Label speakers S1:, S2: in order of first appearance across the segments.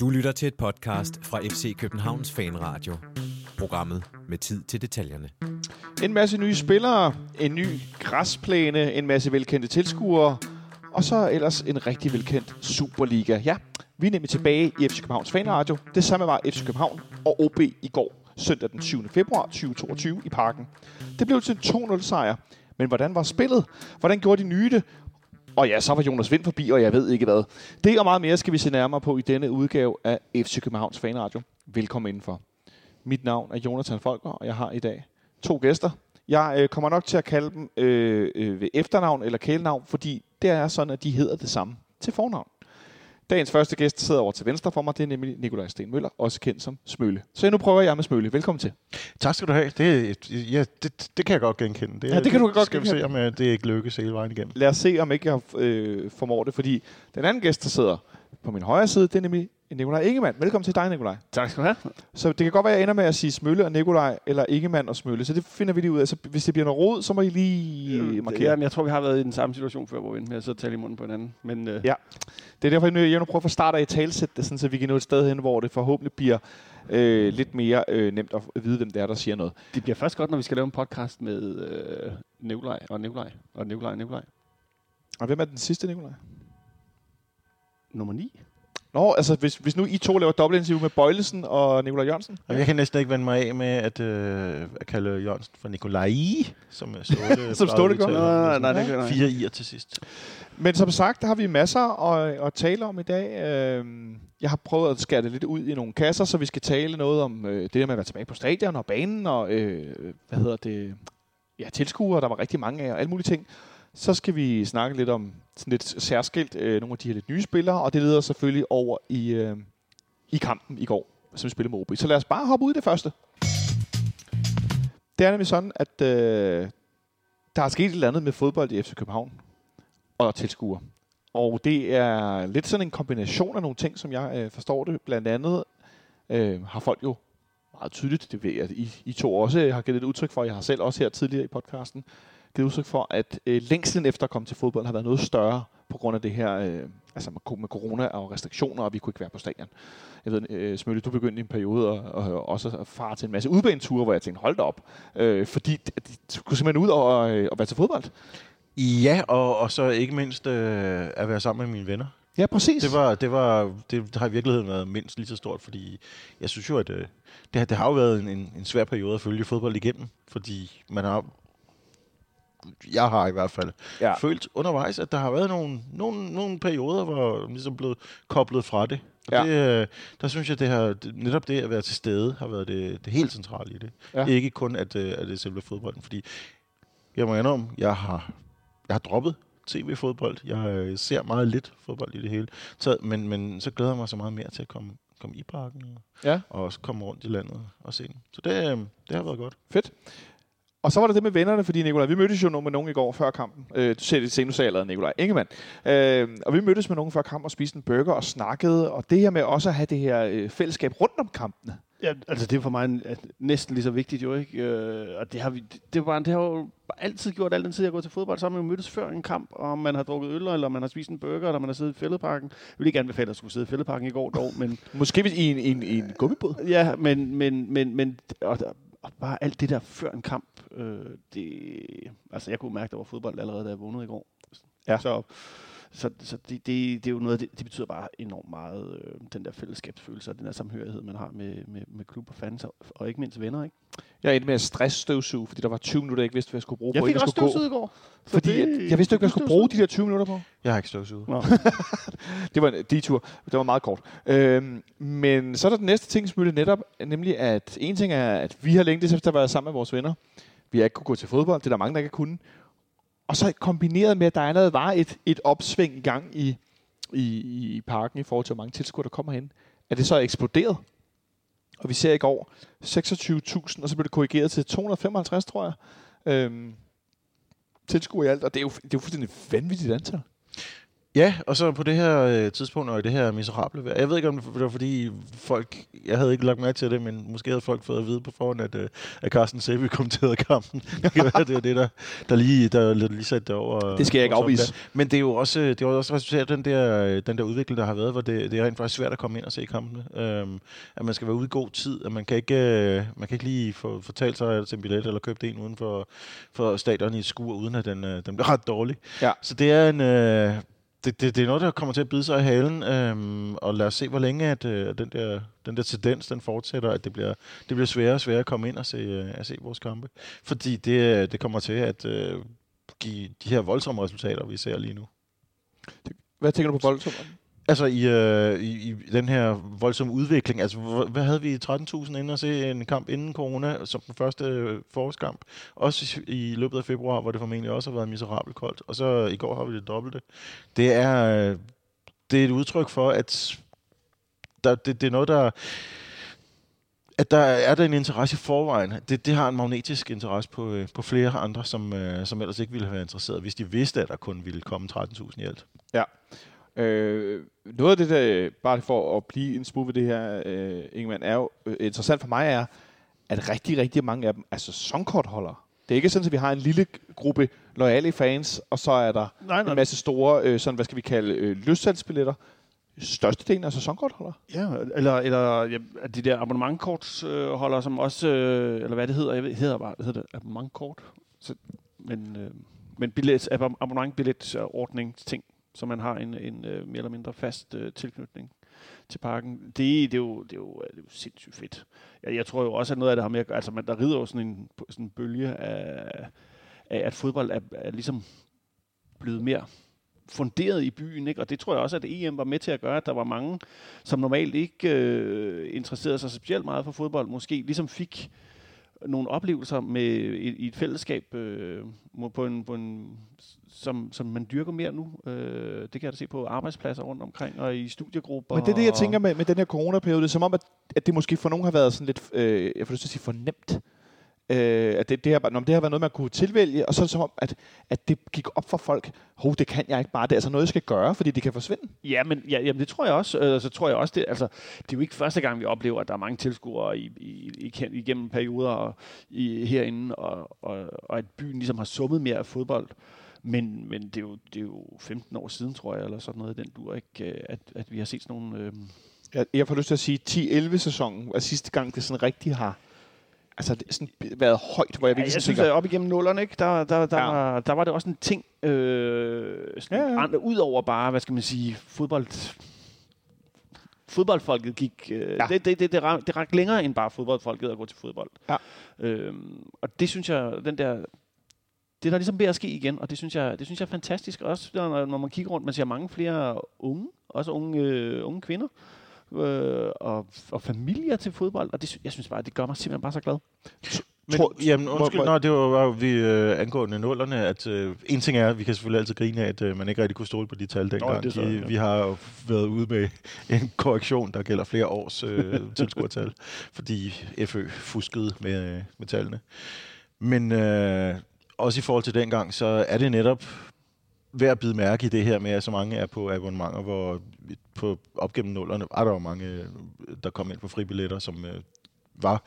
S1: Du lytter til et podcast fra FC Københavns Fanradio. Programmet med tid til detaljerne.
S2: En masse nye spillere, en ny græsplæne, en masse velkendte tilskuere, og så ellers en rigtig velkendt Superliga. Ja, vi er nemlig tilbage i FC Københavns Fanradio. Det samme var FC København og OB i går, søndag den 7. februar 2022 i parken. Det blev til en 2-0 sejr. Men hvordan var spillet? Hvordan gjorde de nye det? Og ja, så var Jonas Vind forbi, og jeg ved ikke hvad. Det og meget mere skal vi se nærmere på i denne udgave af FC Københavns Fanradio. Velkommen indenfor. Mit navn er Jonathan Folker, og jeg har i dag to gæster. Jeg øh, kommer nok til at kalde dem øh, øh, ved efternavn eller kælenavn, fordi det er sådan, at de hedder det samme til fornavn. Dagens første gæst sidder over til venstre for mig, det er nemlig Nikolaj Sten Møller, også kendt som Smølle. Så nu prøver jeg med Smølle. Velkommen til.
S3: Tak skal du have. Det, ja, det, det kan jeg godt genkende. Det,
S2: Ja, det kan du godt
S3: skal
S2: genkende.
S3: vi se, om øh, det ikke lykkes hele vejen igennem.
S2: Lad os se, om ikke jeg øh, formår det, fordi den anden gæst, der sidder på min højre side, det er nemlig Nikolaj Ingemann. Velkommen til dig, Nikolaj.
S4: Tak skal du have.
S2: Så det kan godt være, at jeg ender med at sige Smølle og Nikolaj, eller Ingemann og Smølle. Så det finder vi lige ud af. Så hvis det bliver noget rod, så må I lige markere.
S4: Jamen, jeg tror, vi har været i den samme situation før, hvor vi endte med at sidde og tale i munden på hinanden. Men øh,
S2: Ja. Det er derfor, jeg nu- jeg nu prøver fra start af at talsætte det, sådan, så vi kan nå et sted hen, hvor det forhåbentlig bliver øh, lidt mere øh, nemt at vide, hvem det er, der siger noget.
S4: det bliver først godt, når vi skal lave en podcast med øh, Nikolaj og Nikolaj og Nikolaj og Nikolaj.
S2: Og hvem er den sidste, Nikolaj?
S4: Nummer 9.
S2: Nå, altså hvis, hvis nu I to laver dobbeltinterview med Bøjlesen og Nikolaj Jørgensen.
S3: Og jeg kan næsten ikke vende mig af med at, øh, at kalde Jørgensen for Nikolaj, som Ståle.
S2: Som Ståle gør.
S4: Nej, nej, det kan jeg
S3: Fire i'er til sidst.
S2: Men som sagt, der har vi masser at, at tale om i dag. Øhm, Jeg har prøvet at skære det lidt ud i nogle kasser, så vi skal tale noget om øh, det der med at være tilbage på stadion og banen og øh, hvad hedder det, ja, tilskuere, der var rigtig mange af og alle mulige ting. Så skal vi snakke lidt om sådan lidt særskilt øh, nogle af de her lidt nye spillere, og det leder selvfølgelig over i, øh, i kampen i går, som vi spillede med OB. Så lad os bare hoppe ud i det første. Det er nemlig sådan, at øh, der er sket et eller andet med fodbold i FC København og tilskuer. Og det er lidt sådan en kombination af nogle ting, som jeg øh, forstår det. Blandt andet øh, har folk jo meget tydeligt, det ved jeg, at I, I to også har givet et udtryk for, jeg har selv også her tidligere i podcasten, givet udtryk for, at øh, længslen efter at komme til fodbold har været noget større på grund af det her, øh, altså med, med corona og restriktioner, og vi kunne ikke være på stadion. Jeg ved, øh, Smølle, du begyndte i en periode at, at, også at fare til en masse udbaneture, hvor jeg tænkte, hold da op, øh, fordi de, de skulle simpelthen ud og, øh, og være til fodbold.
S3: Ja, og, og så ikke mindst øh, at være sammen med mine venner.
S2: Ja, præcis.
S3: Det, var, det, var, det har i virkeligheden været mindst lige så stort, fordi jeg synes jo, at øh, det, har- det har jo været en, en, en svær periode at følge fodbold igennem, fordi man har jeg har i hvert fald
S2: Ja.
S3: følt undervejs, at der har været nogle, nogle, nogle perioder, hvor man ligesom blevet koblet fra det. Og
S2: Ja.
S3: det, øh, der synes jeg, det det, netop det at være til stede har været det, det helt centrale i det.
S2: Ja.
S3: Ikke kun, at, øh, at det er selve fodbolden, fordi jeg må indrømme, jeg har, jeg har droppet tv-fodbold. Jeg øh, ser meget lidt fodbold i det hele. Så, men, men så glæder jeg mig så meget mere til at komme, komme i parken og,
S2: Ja.
S3: og også komme rundt i landet og se den. Så det, det har været godt.
S2: Fedt. Og så var der det med vennerne, fordi Nikolaj, vi mødtes jo med nogen i går før kampen. Øh, du ser det senere, sagde jeg allerede, Nikolaj Ingemann. Øh, og vi mødtes med nogen før kampen og spiste en burger og snakkede. Og det her med også at have det her øh, fællesskab rundt om kampene.
S4: Ja, altså det er for mig en, næsten lige så vigtigt jo, ikke? Øh, og det har, vi, det, det, var, det har jo altid gjort, al den tid jeg har gået til fodbold, så har man jo mødtes før en kamp, og man har drukket øl, eller man har spist en burger, eller man har siddet i fældeparken. Jeg vil ikke anbefale, at skulle sidde i fældeparken i går dog, men
S2: Måske i en, en, en gummibåd.
S4: Ja, men, men, men, men og, og bare alt det der før en kamp, øh, det, altså jeg kunne mærke, at der var fodbold allerede, da jeg vågnede i går.
S2: Ja.
S4: Så, så, så det, det, det er jo noget, det, det betyder bare enormt meget, øh, den der fællesskabsfølelse og den der samhørighed, man har med, med, med klub og fans, og, og ikke mindst venner, ikke?
S2: Jeg endte med at stressstøvsuge, fordi der var 20 minutter, jeg ikke vidste, hvad jeg skulle bruge
S4: Jeg
S2: på.
S4: fik
S2: inden
S4: også støvsuget i går.
S2: Fordi
S4: det-
S2: at, jeg vidste ikke, hvad jeg skulle bruge de der 20 minutter på.
S3: Jeg har ikke støvsuget.
S4: Nå.
S2: Det var en detur. Det var meget kort. Øhm, men så er der den næste ting, Smølle, netop, nemlig at en ting er, at vi har længe efter været sammen med vores venner. Vi har ikke kunne gå til fodbold. Det er der mange, der ikke har kunnet. Og så kombineret med, at der allerede var et, et opsving i gang i, i, i parken i forhold til, hvor mange tilskuere, der kommer hen. Er det så eksploderet? Og vi ser i går 26.000, og så blev det korrigeret til 255, tror jeg. Øhm, tilskuer i alt, og det er jo, det er jo fuldstændig vanvittigt antal.
S3: Ja, og så på det her øh, tidspunkt, og i det her miserable vejr. Jeg ved ikke, om det var fordi folk... Jeg havde ikke lagt mærke til det, men måske havde folk fået at vide på forhånd, at, øh, at Carsten Sæby kommenterede kampen. det kan være, det var det, der, der lige, der lige satte det over.
S2: Det skal jeg ikke afvise.
S3: der. Men det er jo også, det er også resultat af den der, øh, den der udvikling, der har været, hvor det, det er rent faktisk svært at komme ind og se kampene. Øhm, at man skal være ude i god tid, at man kan ikke, øh, man kan ikke lige få fortalt sig til en billet, eller købe en uden for, for stadion i et skur, uden at den, øh, den bliver ret dårlig.
S2: Ja.
S3: Så det er en... Øh, det, det, det er noget, der kommer til at bide sig i halen, øhm, og lad os se, hvor længe at, øh, den, der, den der tendens den fortsætter, at det bliver, det bliver sværere og sværere at komme ind og se, øh, at se vores kampe. Fordi det, øh, det kommer til at øh, give de her voldsomme resultater, vi ser lige nu.
S2: Hvad tænker du på voldsomt?
S3: Altså i, øh, i, i den her voldsomme udvikling, altså hvad havde vi 13.000 inden at se en kamp inden corona, som den første øh, forårskamp, også i, i løbet af februar, hvor det formentlig også har været miserabelt koldt, og så i går har vi det dobbelte. Det er, øh, det er et udtryk for, at der, det, det er noget, der at der er der en interesse i forvejen. Det, det har en magnetisk interesse på, øh, på flere andre, som, øh, som ellers ikke ville have været interesseret, hvis de vidste, at der kun ville komme 13.000 i alt.
S2: Øh, noget af det der, bare for at blive en smule ved det her, øh, Ingemann, er jo øh, interessant for mig er, at rigtig, rigtig mange af dem er sæsonkortholdere. Det er ikke sådan, at vi har en lille gruppe loyale fans, og så er der
S4: Nej, nej.
S2: en masse store, øh, sådan, hvad skal vi kalde, øh, løssalgsbilletter. Størstedelen er sæsonkortholdere.
S4: Ja, eller, eller ja, de der abonnementkortsholdere, øh, som også, øh, eller hvad det hedder, jeg ved, hedder bare, hedder det abonnementkort? Så, men, øh, men billet, abon- abonnementbilletordning ting, så man har en, en øh, mere eller mindre fast øh, tilknytning til parken. Det, det, er jo, det, er jo, øh, det er jo sindssygt fedt. Jeg, jeg tror jo også, at noget af det har med altså man, der rider jo sådan en, sådan en bølge af, af, at fodbold er, er ligesom blevet mere funderet i byen, ikke? og det tror jeg også, at EM var med til at gøre, at der var mange, som normalt ikke øh, interesserede sig specielt meget for fodbold, måske ligesom fik nogle oplevelser med i, i et fællesskab øh, på en, på en, som, som man dyrker mere nu. Øh, det kan jeg da se på arbejdspladser rundt omkring og i studiegrupper.
S2: Men det er det, jeg tænker med, med den her coronaperiode. Det er som om, at, at det måske for nogen har været sådan lidt, øh, jeg får lyst til at sige, for nemt. Øh, at det, det, har, bare- nå, men det har været noget, man kunne tilvælge, og så er det som om, at, at det gik op for folk. Hov, det kan jeg ikke bare. Det er altså noget, jeg skal gøre, fordi det kan forsvinde.
S4: Ja, men ja, jamen, det tror jeg også. Øh, så tror jeg også, det, altså, det er jo ikke første gang, vi oplever, at der er mange tilskuere i, i, i, igennem perioder og, i, herinde, og, og, og at byen ligesom har summet mere af fodbold. Men, men det, er jo, det er jo 15 år siden, tror jeg, eller sådan noget, den dur, ikke, øh, at, at vi har set sådan nogle... Øh,
S2: Jeg, jeg får lyst til at sige 10-11 sæsonen, og sidste gang det sådan rigtig har altså, det sådan været højt, hvor jeg
S4: Ja,
S2: virkelig
S4: jeg
S2: sådan
S4: synes,
S2: tænker,
S4: op igennem nullerne, ikke, der, der, der,
S2: Ja.
S4: ja. var, der var det også en ting, øh, sådan
S2: Ja,
S4: ja,
S2: ja.
S4: ja. Andre, ud over bare, hvad skal man sige, fodbold... Fodboldfolket gik... Øh,
S2: Ja.
S4: ja. det, det, det, det, rak, det rak længere end bare fodboldfolket at gå til fodbold.
S2: Ja.
S4: Øhm, og det synes jeg, den der... Det er der ligesom ved at ske igen, og det synes jeg, det synes jeg er fantastisk. Også når, når man kigger rundt, man ser mange flere unge, også unge, øh, unge kvinder, øh, og, og familier til fodbold, og det, jeg synes bare, det gør mig simpelthen bare så glad.
S3: Men,
S2: Tror-
S3: jamen, undskyld,
S2: hvor-
S3: nej, det var bare vi øh, angående nullerne, at øh, en ting er, at vi kan selvfølgelig altid grine af, at øh, man ikke rigtig kunne stole på de tal dengang.
S4: er så,
S3: de,
S4: ja.
S3: Vi har jo været ude med en korrektion, der gælder flere års øh, tilskuertal, fordi FØ fuskede med, øh, med tallene. Men øh, også i forhold til dengang, så er det netop værd at bide mærke i det her med, at så mange er på abonnementer, hvor på, op gennem nullerne var der jo mange, øh, der kom ind på fribilletter, som øh, var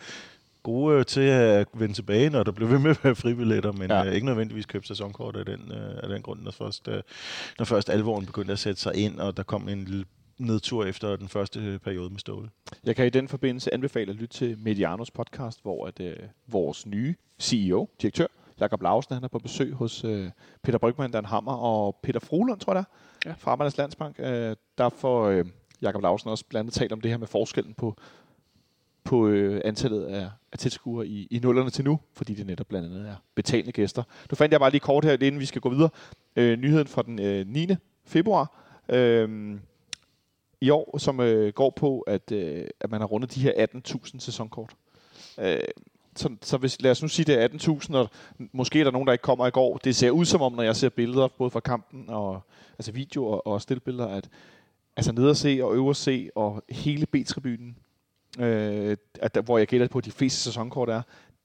S3: gode øh, til at vende tilbage, når der blev ved med at være fribilletter, men
S2: Ja.
S3: øh, ikke nødvendigvis købe sæsonkort af den, øh, af den grund, når først, øh, når først alvoren begyndte at sætte sig ind, og der kom en lille nedtur efter den første øh, periode med Ståle.
S2: Jeg kan i den forbindelse anbefale at lytte til Medianos podcast, hvor at, øh, vores nye CEO, direktør, Jakob Lausen, han er på besøg hos øh, Peter Brygman, Dan Hammer og Peter Frohlund, tror jeg det er,
S4: Ja.
S2: fra Arbejdernes Landsbank. Øh, der får øh, Jakob Lausen også blandt andet talt om det her med forskellen på, på øh, antallet af, af tilskuere i, i nullerne til nu, fordi det netop blandt andet er betalende gæster. Nu fandt jeg bare lige kort her, inden vi skal gå videre, øh, nyheden fra den øh, 9. februar. Øh, i år, som øh, går på, at, øh, at man har rundet de her 18.000 sæsonkort. Øh, så, så hvis, lad os nu sige, det er 18.000, og måske er der nogen, der ikke kommer i går. Det ser ud som om, når jeg ser billeder, både fra kampen og altså video og og stillbilleder, at altså ned at se og øve at se, og hele B-tribunen, øh, at der, hvor jeg gætter på, at de fleste sæsonkort er,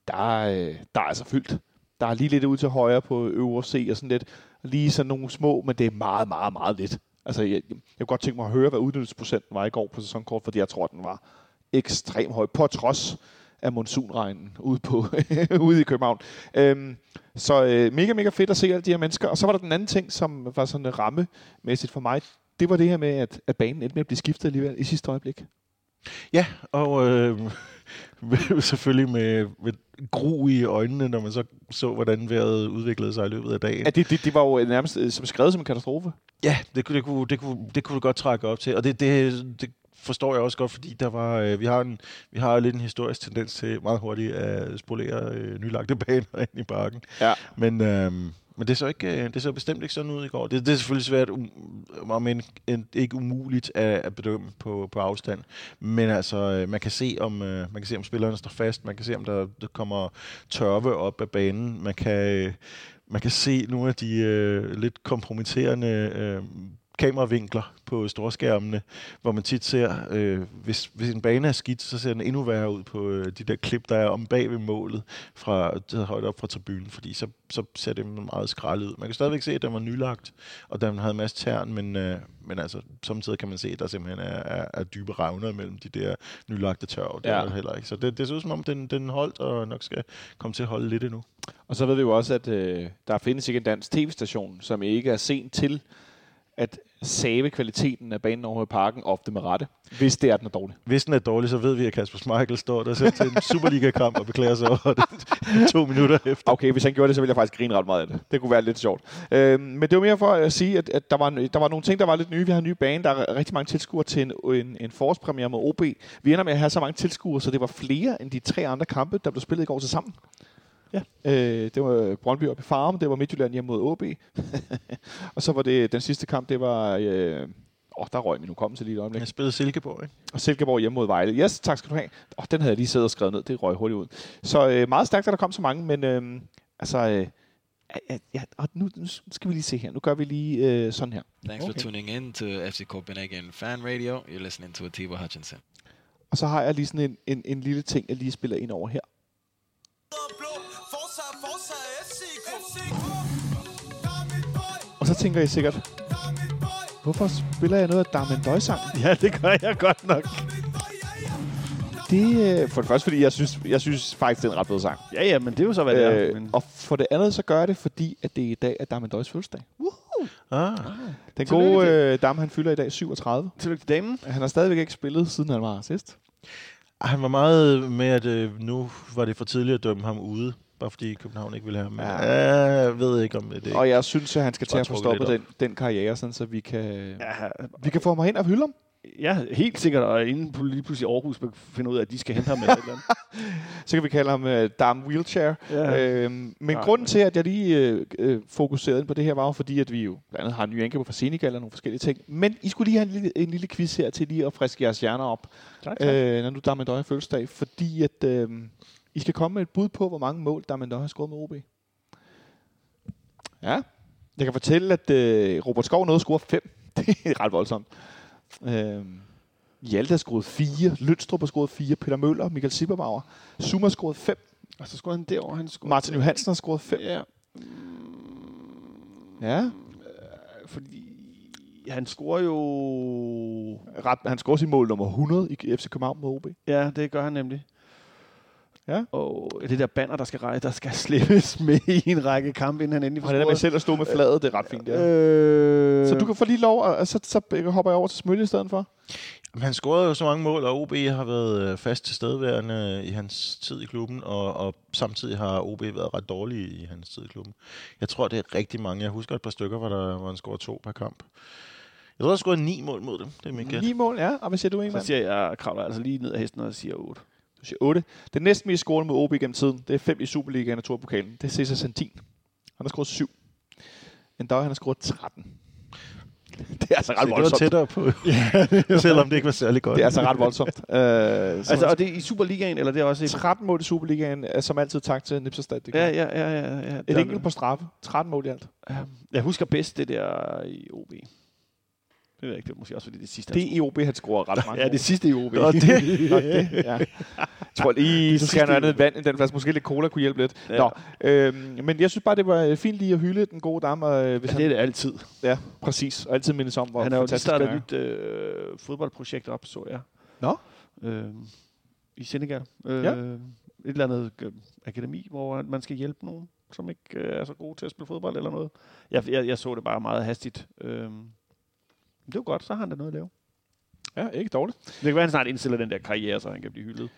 S2: der, øh, der er altså fyldt. Der er lige lidt ud til højre på øvre C og sådan lidt. Lige sådan nogle små, men det er meget, meget, meget lidt. Altså, jeg, jeg kunne godt tænke mig at høre, hvad udnyttelsesprocenten var i går på sæsonkort, fordi jeg tror, den var ekstremt høj, på trods af monsunregnen ude, på, ude i København. Øhm, så øh, mega, mega fedt at se alle de her mennesker. Og så var der den anden ting, som var sådan rammemæssigt for mig. Det var det her med, at, at banen endte med at blive skiftet alligevel i sidste øjeblik.
S3: Ja, og øh, selvfølgelig med, med gru i øjnene, når man så så, hvordan vejret udviklede sig i løbet af dagen.
S2: Ja, det, det, det var jo nærmest øh, som skrevet som en katastrofe.
S3: Ja, det, kunne- det, kunne, det, kunne, det kunne godt trække op til. Og det, det, det forstår jeg også godt, fordi der var, øh, vi, har en, vi har lidt en historisk tendens til meget hurtigt at spolere øh, nylagte baner ind i parken.
S2: Ja.
S3: Men, øh, men det så, ikke, øh, det så bestemt ikke sådan ud i går. Det, det er selvfølgelig svært, um, men en, ikke umuligt at, at bedømme på, på afstand. Men altså, øh, man kan se om øh, man kan se om spillerne står fast. Man kan se om der, der kommer tørve op af banen. Man kan man kan se nogle af de øh, lidt kompromitterende øh, kameravinkler på storskærmene, hvor man tit ser, øh, hvis, hvis en bane er skidt, så ser den endnu værre ud på øh, de der klip, der er om bag ved målet, fra, der er højt op fra tribunen, fordi så, så ser det meget skrællet ud. Man kan stadigvæk se, at den var nylagt, og den havde en masse tern, men, øh, men altså, samtidig kan man se, at der simpelthen er, er, er dybe revner mellem de der nylagte tørv. Det
S2: Ja.
S3: er heller ikke. Så det, det ser ud som om, den, den holdt, og nok skal komme til at holde lidt endnu.
S2: Og så ved vi jo også, at øh, der findes ikke en dansk tv-station, som ikke er sent til at save kvaliteten af banen over i parken, ofte med rette, hvis det er, den er dårlig.
S3: Hvis den er dårlig, så ved vi, at Kasper Schmeichel står der selv til en Superliga-kamp og beklager sig over det to minutter efter.
S2: Okay, hvis han gjorde det, så ville jeg faktisk grine ret meget af det. Det kunne være lidt sjovt. Øhm, men det var mere for at sige, at, at der, var, der var nogle ting, der var lidt nye. Vi har en ny bane, der er rigtig mange tilskuere til en, en, en forårspremiere med OB. Vi ender med at have så mange tilskuere, så det var flere end de tre andre kampe, der blev spillet i går til sammen.
S4: Ja.
S2: Øh, det var Brøndby op i Farm, det var Midtjylland hjemme mod OB. og så var det den sidste kamp, det var... Øh, Åh, der røg min hukommelse lige et øjeblik.
S3: Jeg spillede Silkeborg, ikke?
S2: Og Silkeborg hjemme mod Vejle. Yes, tak skal du have. Oh, den havde jeg lige siddet og skrevet ned. Det røg hurtigt ud. Så øh, meget stærkt, at der kom så mange, men øh, altså... Øh, ja, ja, og nu, nu skal vi lige se her. Nu gør vi lige øh, sådan her.
S5: Thanks
S2: Okay.
S5: for tuning in to FC Copenhagen Fan Radio. You're listening to Atiba Hutchinson.
S2: Og så har jeg lige sådan en, en, en lille ting, jeg lige spiller ind over her. Og så tænker I sikkert, hvorfor spiller jeg noget af Darmen Døj-sang?
S4: Ja, det gør jeg godt nok.
S2: Det er for det første, fordi jeg synes, jeg synes faktisk, det er en ret fed sang.
S4: Ja, ja, men det er jo så, hvad det er.
S2: Øh,
S4: Men,
S2: og for det andet, så gør jeg det, fordi at det er i dag, at Darmen Døjs fødselsdag.
S3: Ah,
S2: Den
S4: Tillykke
S2: gode øh, Dam, han fylder i dag 37.
S4: tillykke til damen.
S2: Han har stadigvæk ikke spillet, siden han var sidst.
S3: han var meget med, at øh, nu var det for tidligt at dømme ham ude, bare fordi København ikke ville have ham.
S2: Ja.
S3: Ja. Jeg ved ikke, om det er.
S2: Og jeg synes, at han skal til at få stoppet den, den karriere, sådan, så vi kan,
S4: Ja,
S2: vi kan få ham hen og hylde ham.
S4: ja, helt sikkert. Og inden på- lige pludselig Aarhus finder ud af, at de skal hente ham med et eller andet.
S2: Så kan vi kalde ham uh, Dam Wheelchair.
S4: Ja.
S2: Øhm, men
S4: Nej,
S2: grunden
S4: men-
S2: til, at jeg lige øh, øh, fokuserede ind på det her, var jo fordi, at vi jo blandt andet har en ny anke fra Senegal og nogle forskellige ting. Men I skulle lige have en lille, en lille quiz her til lige at friske jeres hjerner op,
S4: Tak, tak.
S2: øh, når nu Damendøj har fødselsdag. Fordi at øh, I skal komme med et bud på, hvor mange mål Damendøj har scoret med OB. Ja. Jeg kan fortælle, at øh, Robert Skov nåede at score 5. det er ret voldsomt. Øh, Hjalte har scoret 4. Lønstrup har scoret 4. Peter Møller, Michael Sipperbauer. Zuma har scoret 5.
S4: Og så skulle han derovre. Han skulle
S2: Martin Johansen har scoret 5.
S4: Ja,
S2: Ja.
S4: fordi han scorer jo...
S2: Ret, han scorer sin mål nummer 100 i FC København mod OB.
S4: Ja, det gør han nemlig.
S2: Ja.
S4: Og det der banner, der skal rejse, der skal slippes med i en række kampe, inden han endelig får
S2: Og det der med selv at stå med fladet, det er ret fint. Ja.
S4: Øh,
S2: Så du kan få lige lov, og så, så hopper jeg over til Smølle i stedet for.
S3: Men han scorede jo så mange mål, og OB har været øh, fast tilstedeværende i hans tid i klubben, og, og samtidig har OB været ret dårlig i hans tid i klubben. Jeg tror, det er rigtig mange. Jeg husker et par stykker, hvor, der, hvor han scorede to per kamp. Jeg tror, han scorede ni mål mod dem. Det er mit gæt.
S2: 9 mål, ja. Og hvad siger du,
S4: Så
S2: Ingemann?
S4: siger jeg, jeg kravler altså lige ned af hesten og siger 8.
S2: Siger 8. Den næsten mest scorende mod OB gennem tiden, det er 5 i Superligaen og 2 i pokalen. Det er Cesar Santin. Han har scoret 7. En dag, han har scoret 13. Det er altså ret
S3: Så det var
S2: voldsomt.
S3: tættere på, selvom det ikke var særlig godt.
S2: Det er altså ret voldsomt. uh,
S4: Altså, og det er i Superligaen, eller det er også i...
S2: 13 mål i Superligaen, er som altid tak til Nipserstad. Det
S4: Ja, ja, ja, ja. ja.
S2: Et enkelt på straffe. 13 mål i alt.
S4: Ja. Jeg husker bedst det der i OB. Det ved jeg ikke, det var måske også fordi det sidste.
S2: Det er i OB, han scorer ret mange
S4: ja, det sidste i OB.
S2: Nå, det, nå, det, ja. tror lige, så skal jeg noget andet vand i den flaske. Måske lidt cola kunne hjælpe lidt. Ja. Nå, øhm, men jeg synes bare, det var øh, fint lige at hylde den gode dame. Øh, hvis
S4: Ja, det er det altid.
S2: Ja, præcis. Og altid mindes om, hvor
S4: Han har jo lige startet et
S2: er.
S4: nyt øh, fodboldprojekt op, så jeg.
S2: Nå?
S4: Øh, I Senegal. Øh,
S2: Ja.
S4: Et eller andet øh, akademi, hvor man skal hjælpe nogen, som ikke øh, er så gode til at spille fodbold eller noget. Jeg, jeg, jeg så det bare meget hastigt. Øh, det var godt, så har han da noget at lave.
S2: Ja, ikke dårligt.
S4: Det kan være, at han snart indstiller den der karriere, så han kan blive hyldet.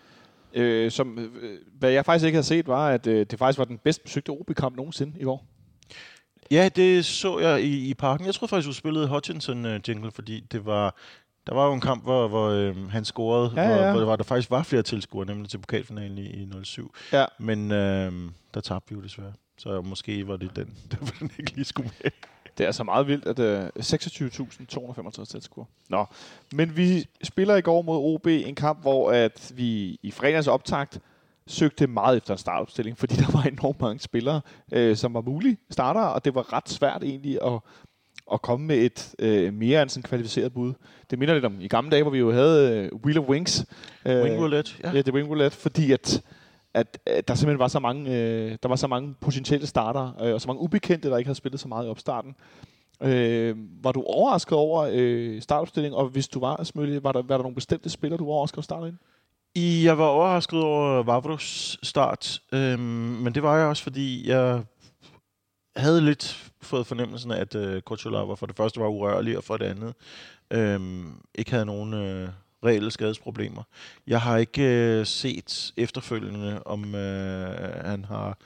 S2: Øh, som, øh, hvad jeg faktisk ikke havde set, var, at øh, det faktisk var den bedst besøgte OB-kamp nogensinde i går.
S3: Ja, det så jeg i, i parken. Jeg troede faktisk, du spillede Hutchinson-jingle, fordi det var... Der var jo en kamp, hvor, hvor øh, han scorede,
S2: Ja,
S3: hvor,
S2: ja.
S3: hvor der, var, der faktisk var flere tilskuere, nemlig til pokalfinalen i, i 07.
S2: Ja.
S3: Men øh, der tabte vi jo desværre. Så måske var det den, der var den ikke lige skulle med.
S2: Det er altså meget vildt, at øh, 26.265 tilskuere. Nå, men vi spiller i går mod OB en kamp, hvor at vi i fredags optakt søgte meget efter en startopstilling, fordi der var enormt mange spillere, øh, som var mulige starter, og det var ret svært egentlig at, at komme med et øh, mere end sådan kvalificeret bud. Det minder lidt om i gamle dage, hvor vi jo havde øh, Wheel of Wings. Øh,
S3: Wing roulette, ja.
S2: Ja, det er wing roulette, fordi at, at, at der simpelthen var så mange, øh, der var så mange potentielle starter, øh, og så mange ubekendte, der ikke havde spillet så meget i opstarten. Øh, var du overrasket over øh, startopstillingen, og hvis du var, Smølle, var der, var der nogle bestemte spillere, du var overrasket over starten ind?
S3: Jeg var overrasket over Vavros start, øhm, men det var jeg også, fordi jeg havde lidt fået fornemmelsen af, at øh, var for det første var urørlig, og for det andet øhm, ikke havde nogen øh, reelle skadesproblemer. Jeg har ikke øh, set efterfølgende, om øh, han har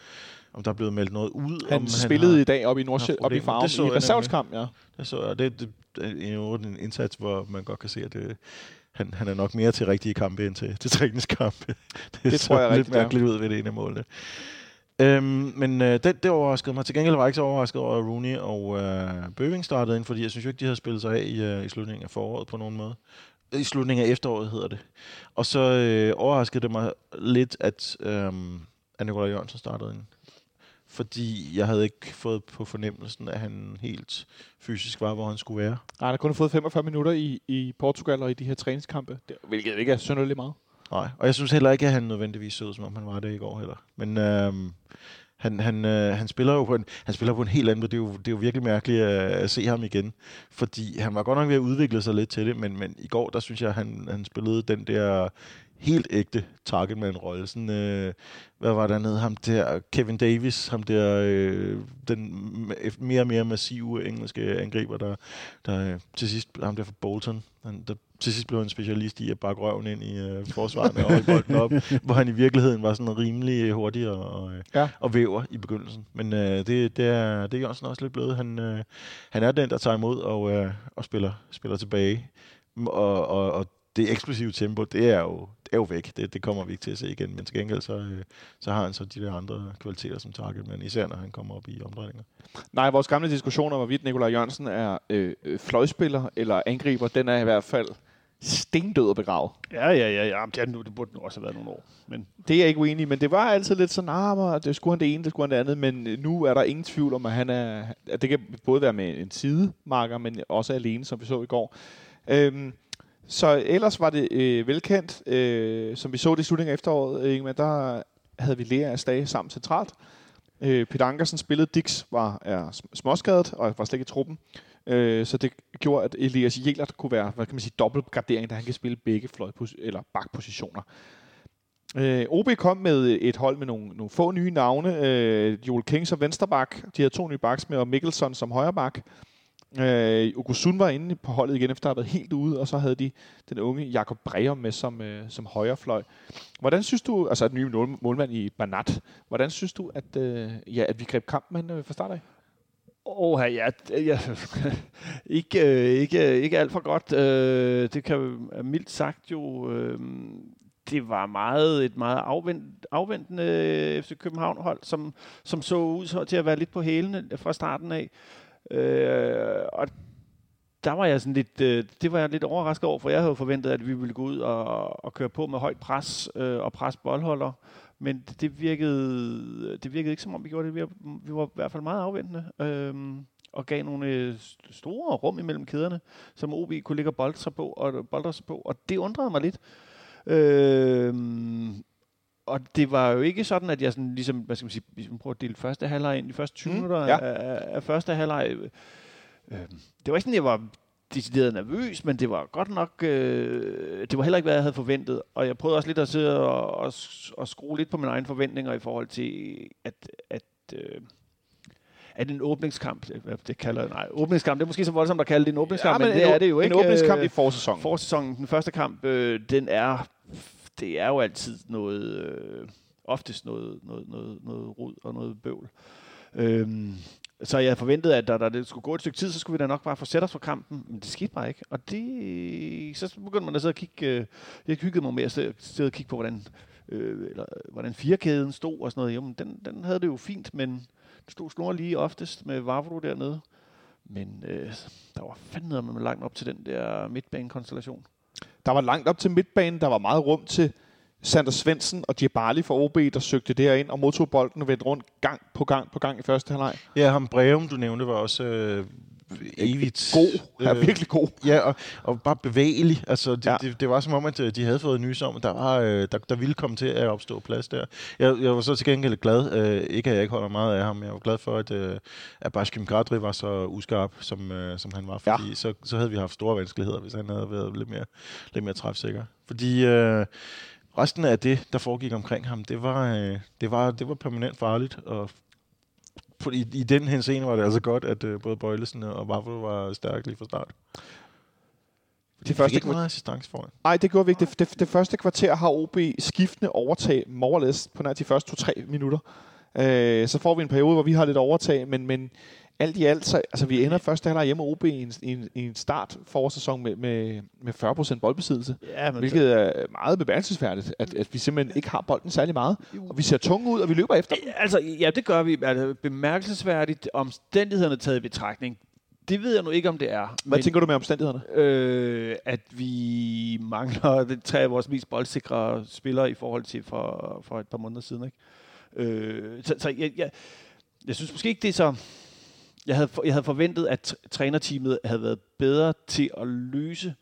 S3: om der er blevet meldt noget ud.
S2: Han
S3: om
S2: spillede
S3: har,
S2: i dag op i Nordsjæl, op i. Farum,
S3: Det så
S2: i reserveskamp, ja.
S3: det, så, jeg. det, det, det er jo en indsats, hvor man godt kan se, at det, han, han er nok mere til rigtige kampe end til, til træningskampe. Det,
S2: Det tror jeg
S3: lidt
S2: rigtigt, ja.
S3: mærkeligt ud ved det ene af målene. Øhm, men øh, det, det overraskede mig. Til gengæld var jeg ikke så overrasket over, at Rooney og øh, Bøving startede ind, fordi jeg synes jo ikke, de havde spillet sig af i, øh, i slutningen af foråret på nogen måde. I slutningen af efteråret hedder det. Og så øh, overraskede det mig lidt, at, øh, at Nikolaj Jørgensen startede ind. Fordi jeg havde ikke fået på fornemmelsen, at han helt fysisk var, hvor han skulle være.
S2: Nej, han har kun fået 45 minutter i, i Portugal og i de her træningskampe, hvilket ikke er synderligt meget.
S3: Nej, og jeg synes heller ikke, at han nødvendigvis så ud, som om han var det i går heller. Men øhm, han, han, øh, han, spiller jo på en, han spiller på en helt anden måde. Det er jo, det er jo virkelig mærkeligt at, at se ham igen. Fordi han var godt nok ved at udvikle sig lidt til det, men, men i går, der synes jeg, han, han spillede den der helt ægte targetman-rolle. Sådan, øh, hvad var der nede? Ham der, Kevin Davis, ham der, øh, den mere og mere massive engelske angriber, der, der øh, til sidst, ham der fra Bolton, han, der til sidst blev han specialist i at bakke røven ind i øh, forsvaret og holde bolden op, hvor han i virkeligheden var sådan rimelig hurtig og, og, øh,
S2: Ja.
S3: og væver i begyndelsen. Men øh, det, det, er, det er Jørgensen også lidt blevet. Han, øh, han er den, der tager imod og, øh, og spiller, spiller tilbage. Og, og, og det eksplosive tempo, det er jo, det er jo væk. Det, det kommer vi ikke til at se igen. Men til gengæld, så, øh, så har han så de der andre kvaliteter som target, men især når han kommer op i omdrejninger.
S2: Nej, vores gamle diskussion om, hvorvidt Nikolaj Jørgensen er øh, øh, fløjspiller eller angriber, den er i hvert fald stendød og begravet.
S4: Ja, ja, ja. ja. Det, er nu, det burde nu også have været nogle år. Men
S2: Det er jeg ikke uenig i, men det var altid lidt sådan, ah, det skulle han det ene, det skulle han det andet, men øh, nu er der ingen tvivl om, at han er, at det kan både være med en sidemarker, men også alene, som vi så i går. Øhm, så ellers var det øh, velkendt, øh, som vi så det i slutningen af efteråret, ikke, men der havde vi Lea og Stage sammen centralt. Øh, Peter Ankersen spillede, Dix var er sm- småskadet og var slet ikke i truppen. Øh, så det gjorde, at Elias Jelert kunne være, hvad kan man sige, dobbeltgradering, da han kan spille begge fløjpos- eller bakpositioner. Øh, OB kom med et hold med nogle, nogle få nye navne. Øh, Joel King som vensterbak. De havde to nye backs med, og Mikkelson som højreback. Øh, Okusun var inde på holdet igen, efter at have været helt ude, og så havde de den unge Jakob Breyer med som, øh, som højrefløj. Hvordan synes du, altså den nye mål, målmand i Banat, hvordan synes du, at, øh, ja, at vi greb kampen øh, fra start af?
S4: Åh, ja, ja, ikke, øh, ikke, ikke alt for godt. Øh, det kan øh, mildt sagt jo... Det var meget et meget afvent, afventende FC København-hold, som, som så ud til at være lidt på hælene fra starten af. Og der var jeg sådan lidt, øh, det var jeg lidt overrasket over, for jeg havde forventet, at vi ville gå ud og, og køre på med højt pres øh, og pres boldholder. Men det, virkede, det virkede ikke som om vi gjorde det. Vi var, vi var i hvert fald meget afventende. Øhm, og gav nogle øh, st- store rum imellem kæderne, som OB kunne ligge og sig på, og, boldre sig på, og det undrede mig lidt. Øhm, og det var jo ikke sådan, at jeg sådan, ligesom, hvad skal man sige, hvis man prøver at dele første halvleg ind, de første 20
S2: Mm,
S4: minutter
S2: ja.
S4: af, af, første halvleg, øh, øh, det var ikke sådan, at jeg var decideret nervøs, men det var godt nok, øh, det var heller ikke, hvad jeg havde forventet, og jeg prøvede også lidt at sidde og, og, og skrue lidt på mine egne forventninger i forhold til, at, at øh, at en åbningskamp, det- kalder nej, åbningskamp, det er måske så voldsomt at kalde det en åbningskamp, ja, men, det
S2: en,
S4: er det jo ikke.
S2: En åbningskamp
S4: øh,
S2: i forsæsonen.
S4: Forsæsonen, den første kamp, øh, den er, det er jo altid noget, øh, oftest noget, noget, noget, noget rod og noget bøvl. Øhm, så jeg forventede, at der, der det skulle gå et stykke tid, så skulle vi da nok bare forsætte os for kampen. Men det skete bare ikke. Og det, så begyndte man at sidde og kigge, øh, jeg hyggede mig med at sidde, og kigge på, hvordan, øh, eller, hvordan firkæden stod og sådan noget. Jo, men den, den havde det jo fint, men det stod snor lige oftest med Vavro dernede. Men øh, der var fandme med langt op til den der midtbanekonstellation.
S2: Der var langt op til midtbanen. Der var meget rum til Sander Svendsen og Djibali fra OB, der søgte derind og modtog bolden og vendte rundt gang på gang på gang i første halvleg.
S3: Ja, ham Breum, du nævnte, var også øh, evigt...
S2: God. Er
S3: øh,
S2: virkelig god.
S3: Ja, og, og bare bevægelig. Altså, det,
S2: Ja.
S3: ja. det, det var som om, at øh, de havde fået nys om, at der, var, øh, der, der ville komme til at opstå plads der. Jeg, jeg var så til gengæld glad, øh, ikke at jeg ikke holder meget af ham, men jeg var glad for, at, øh, at Bashkim Gadri var så uskarp, som, øh, som han var,
S2: Ja.
S3: fordi ja. så, så havde vi haft store vanskeligheder, hvis han havde været lidt mere, lidt mere træfsikker. Fordi øh, resten af det, der foregik omkring ham, det var, øh, det var, det var permanent farligt, og i, i den her scene var det altså godt, at øh, både Bøjlesen og Waffle var stærke lige fra start.
S2: Det
S3: De
S2: første
S3: ikke
S2: kvarter-
S3: meget assistance foran.
S2: Nej, det gjorde vi ikke. Det, det, det første kvarter har OB skiftende overtag more på nær de første to-tre minutter. Øh, så får vi en periode, hvor vi har lidt overtag, men, men alt i alt, så, altså vi ender første halvleg hjemme OB i en, i en, i en start forårssæson med, med, med 40% boldbesiddelse.
S4: Ja, men
S2: Hvilket er meget bemærkelsesværdigt, at, at vi simpelthen ikke har bolden særlig meget. Og vi ser tunge ud, og vi løber efter.
S4: Altså, ja, det gør vi. Altså, bemærkelsesværdigt omstændighederne taget i betragtning. Det ved jeg nu ikke, om det er.
S2: Hvad tænker du med omstændighederne?
S4: øh, at vi mangler de tre af vores mest boldsikre spillere i forhold til for, for et par måneder siden. Ikke? Øh, så så jeg, jeg, jeg synes måske ikke, det er så... Jeg havde, jeg havde forventet, at tr- trænerteamet havde været bedre til at løse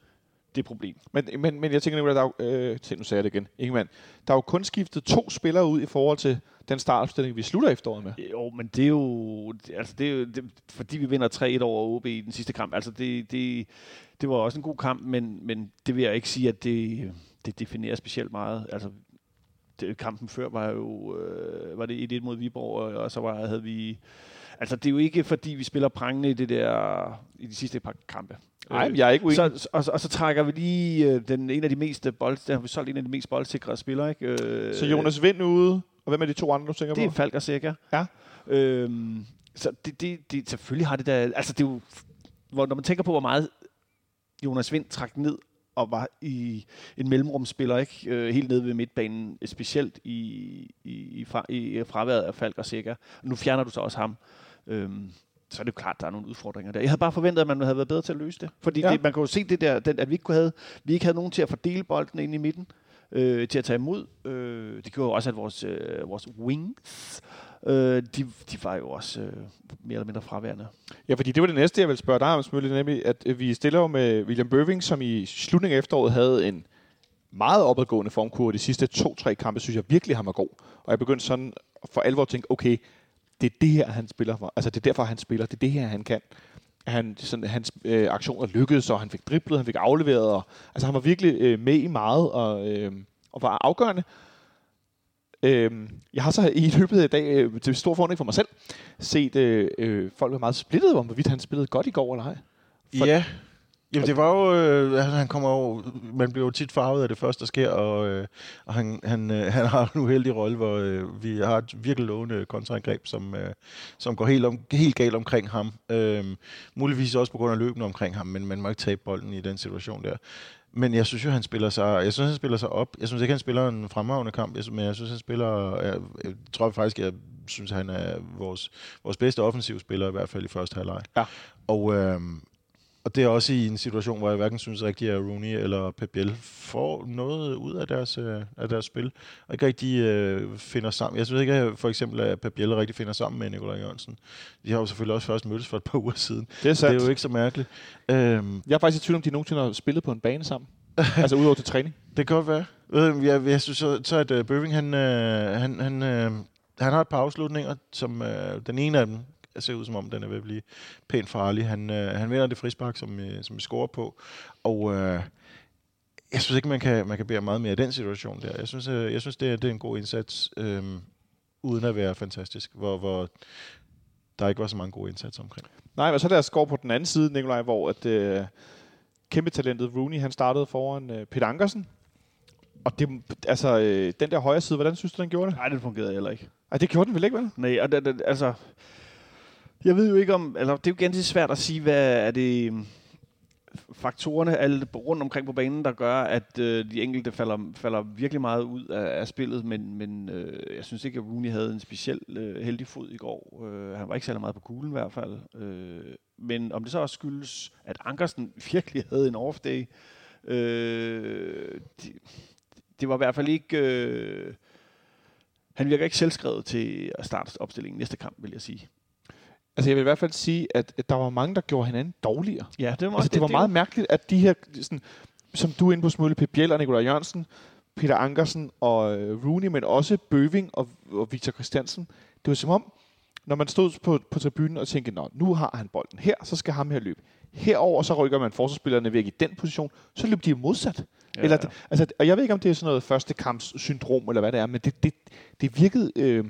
S4: det problem.
S2: Men, men, men jeg tænker at der er jo, øh, nu sagde jeg det igen, Ingemann, der er jo kun skiftet to spillere ud i forhold til den startopstilling, vi slutter efteråret med.
S4: Jo, men det er jo, altså det er jo det, fordi vi vinder 3-1 over OB i den sidste kamp. Altså det, det, det var også en god kamp, men, men det vil jeg ikke sige, at det, det definerer specielt meget. Altså det, kampen før var jo øh, var det 1-1 mod Viborg, og, og så var, havde vi... Altså det er jo ikke, fordi vi spiller prangende i, det der, i de sidste par kampe.
S2: Nej,
S4: Øh,
S2: jeg er ikke uenig.
S4: så, og, og, så trækker vi lige øh, den, en af de mest bold, der har vi solgt en af de mest boldsikre spillere. Ikke? Øh,
S2: Så Jonas Vind ude, og hvem er de to andre, du tænker
S4: det er
S2: på?
S4: Falk og Sækker.
S2: Ja.
S4: Øhm, så det, det, det, selvfølgelig har det der... Altså, det er jo... Hvor, når man tænker på, hvor meget Jonas Vind trak ned og var i en mellemrumspiller, ikke? Øh, helt nede ved midtbanen, specielt i, i, i, fra, i fraværet af Falk og Sækker. Nu fjerner du så også ham. Øhm, så er det jo klart, at der er nogle udfordringer der. Jeg havde bare forventet, at man havde været bedre til at løse det. Fordi
S2: Ja.
S4: det, man kan jo se det der, den, at vi ikke kunne have, vi ikke havde nogen til at fordele bolden ind i midten, øh, til at tage imod. Øh, det gjorde jo også, at vores, øh, vores wings, øh, de, de var jo også øh, mere eller mindre fraværende.
S2: Ja, fordi det var det næste, jeg ville spørge dig om, Smølle, nemlig, at øh, vi stiller jo med William Bøving, som i slutningen af efteråret havde en meget opadgående formkurve. De sidste to-tre kampe, synes jeg virkelig, han var god. Og jeg begyndte sådan for alvor at tænke, okay, det er det her, han spiller for. Altså, det er derfor, han spiller. Det er det her, han kan. Han, sådan, hans øh, aktioner lykkedes, og han fik driblet, han fik afleveret. Og, altså, han var virkelig øh, med i meget, og, øh, og var afgørende. Øh, jeg har så i løbet af i dag, øh, til stor forundring for mig selv, set øh, øh, folk være meget splittet om, hvorvidt han spillede godt i går eller ej. For-
S3: Ja. Jamen det var jo, øh, han han kommer jo, man bliver jo tit farvet af det første, der sker, og, øh, og han, han, øh, han har en uheldig rolle, hvor øh, vi har et virkelig lovende kontraangreb, som, øh, som går helt, om, helt galt omkring ham. Øh, muligvis også på grund af løbende omkring ham, men man må ikke tabe bolden i den situation der. Men jeg synes jo, han spiller sig, jeg synes, han spiller sig op. Jeg synes ikke, han spiller en fremragende kamp, men jeg synes, han spiller, jeg, jeg tror faktisk, jeg synes, han er vores, vores bedste offensiv spiller, i hvert fald i første halvleg.
S2: Ja.
S3: Og, øh, og det er også i en situation, hvor jeg hverken synes rigtigt, at Rooney eller Pep Biel får noget ud af deres, øh, af deres spil, og ikke rigtig øh, finder sammen. Jeg synes ikke, at for eksempel, at Pep Biel rigtig finder sammen med Nikolaj Jørgensen. De har jo selvfølgelig også først mødtes for et par uger siden.
S2: Det er
S3: Det er jo ikke så mærkeligt. Øhm,
S2: Jeg er faktisk i tvivl om, de nogensinde har spillet på en bane sammen. altså udover til træning.
S3: Det kan godt være. Øh, Jeg, jeg synes så, så at uh, Bøving, han, uh, han, han, uh, han har et par afslutninger, som uh, den ene af dem ser ud som om, den er ved at blive pænt farlig. Han, uh, han vinder det frispark, som, uh, som vi scorer på, og uh, jeg synes ikke, man kan, man kan bære meget mere i den situation der. Jeg synes, uh, jeg synes det, er, det er en god indsats, uh, uden at være fantastisk, hvor, hvor der ikke var så mange gode indsatser omkring.
S2: Nej, men så lad os gå på den anden side, Nikolaj, hvor at, øh, kæmpe talentet Rooney, han startede foran øh, Peter Ankersen. Og det, altså, øh, den der højre side, hvordan synes du, den gjorde det?
S4: Nej, det fungerede heller ikke.
S2: Ej, det gjorde den vel ikke, vel?
S4: Nej, og det, det, altså... Jeg ved jo ikke om... Altså, det er jo ganske svært at sige, hvad er det øh, faktorerne alle rundt omkring på banen, der gør, at øh, de enkelte falder, falder virkelig meget ud af, af spillet, men, men øh, jeg synes ikke, at Rooney havde en speciel øh, heldig fod i går. Øh, han var ikke særlig meget på kuglen i hvert fald. Øh, men om det så også skyldes, at Ankersen virkelig havde en off-day, øh, det, det var i hvert fald ikke... Øh, han virker ikke selvskrevet til at starte opstillingen næste kamp, vil jeg sige.
S2: Altså, jeg vil i hvert fald sige, at, at der var mange, der gjorde hinanden dårligere.
S4: Ja, det var,
S2: Altså, det var meget mærkeligt, at de her, sådan, som du er inde på Smølle, Pep Biel og Nikolaj Jørgensen, Peter Ankersen og øh, Rooney, men også Bøving og, og Victor Christiansen. Det var som om, når man stod på, på tribunen og tænkte, Nå, nu har han bolden her, så skal ham her løbe. Herover så rykker man forsvarsspillerne væk i den position, så løber de modsat. Ja, eller,
S4: ja.
S2: altså, og jeg ved ikke, om det er sådan noget første kamps syndrom, eller hvad det er, men det, det, det virkede øh,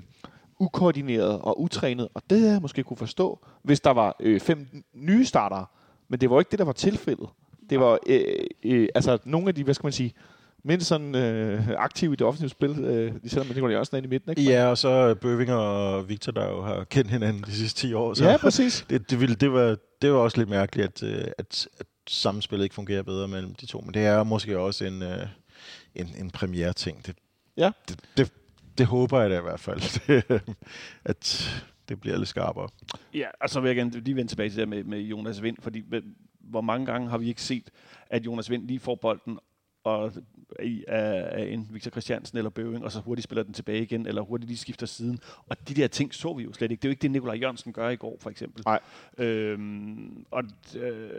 S2: ukoordineret og utrænet, og det havde jeg måske kunne forstå, hvis der var øh, fem nye startere. Men det var ikke det, der var tilfældet. Det var øh, øh, altså nogle af de, hvad skal man sige, mindst sådan øh, aktive i det offensive spil, øh, selvom man Nikolaj Jørgensen er inde i midten, ikke?
S3: Ja, og så Bøving og Victor, der jo har kendt hinanden de sidste 10 år. Så
S2: ja præcis.
S3: det, det, ville, det, var, det var også lidt mærkeligt, at, øh, at, at samspillet ikke fungerer bedre mellem de to. Men det er måske også en, øh, en, en premiere ting. Det,
S2: Ja.
S3: det, det, det håber jeg da i hvert fald, at det bliver lidt skarpere.
S4: Ja, og så vil jeg gerne lige vende tilbage til det der med, med Jonas Vind, fordi hvor mange gange har vi ikke set, at Jonas Vind lige får bolden og af, af en Victor Christiansen eller Bøving, og så hurtigt spiller den tilbage igen, eller hurtigt lige skifter siden. Og de der ting så vi jo slet ikke. Det er jo ikke det, Nikolaj Jørgensen gør i går, for eksempel.
S2: Nej.
S4: Øhm, og, øh,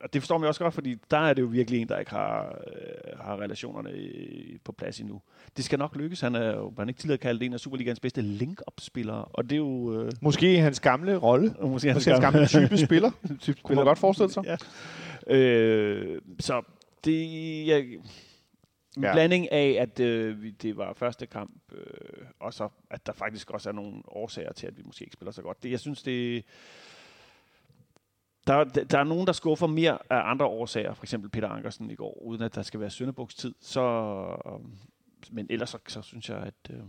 S4: og det forstår man også godt, fordi der er det jo virkelig en, der ikke har, øh, har relationerne i, på plads endnu. Det skal nok lykkes. Han er jo han ikke tidligere kaldt en af Superligans bedste link-up-spillere, og det er jo... Øh,
S2: Måske hans gamle rolle.
S4: og
S2: Måske hans gamle type spiller.
S4: type
S2: Kunne man godt forestille sig.
S4: Ja. Øh, så det jeg, en
S2: Ja.
S4: blanding af, at øh, det var første kamp, øh, og så at der faktisk også er nogle årsager til, at vi måske ikke spiller så godt. Det, jeg synes, det der, der der er nogen, der skuffer mere af andre årsager, for eksempel Peter Ankersen i går, uden at der skal være søndebukstid. Så, øh, men ellers så, så synes jeg, at øh,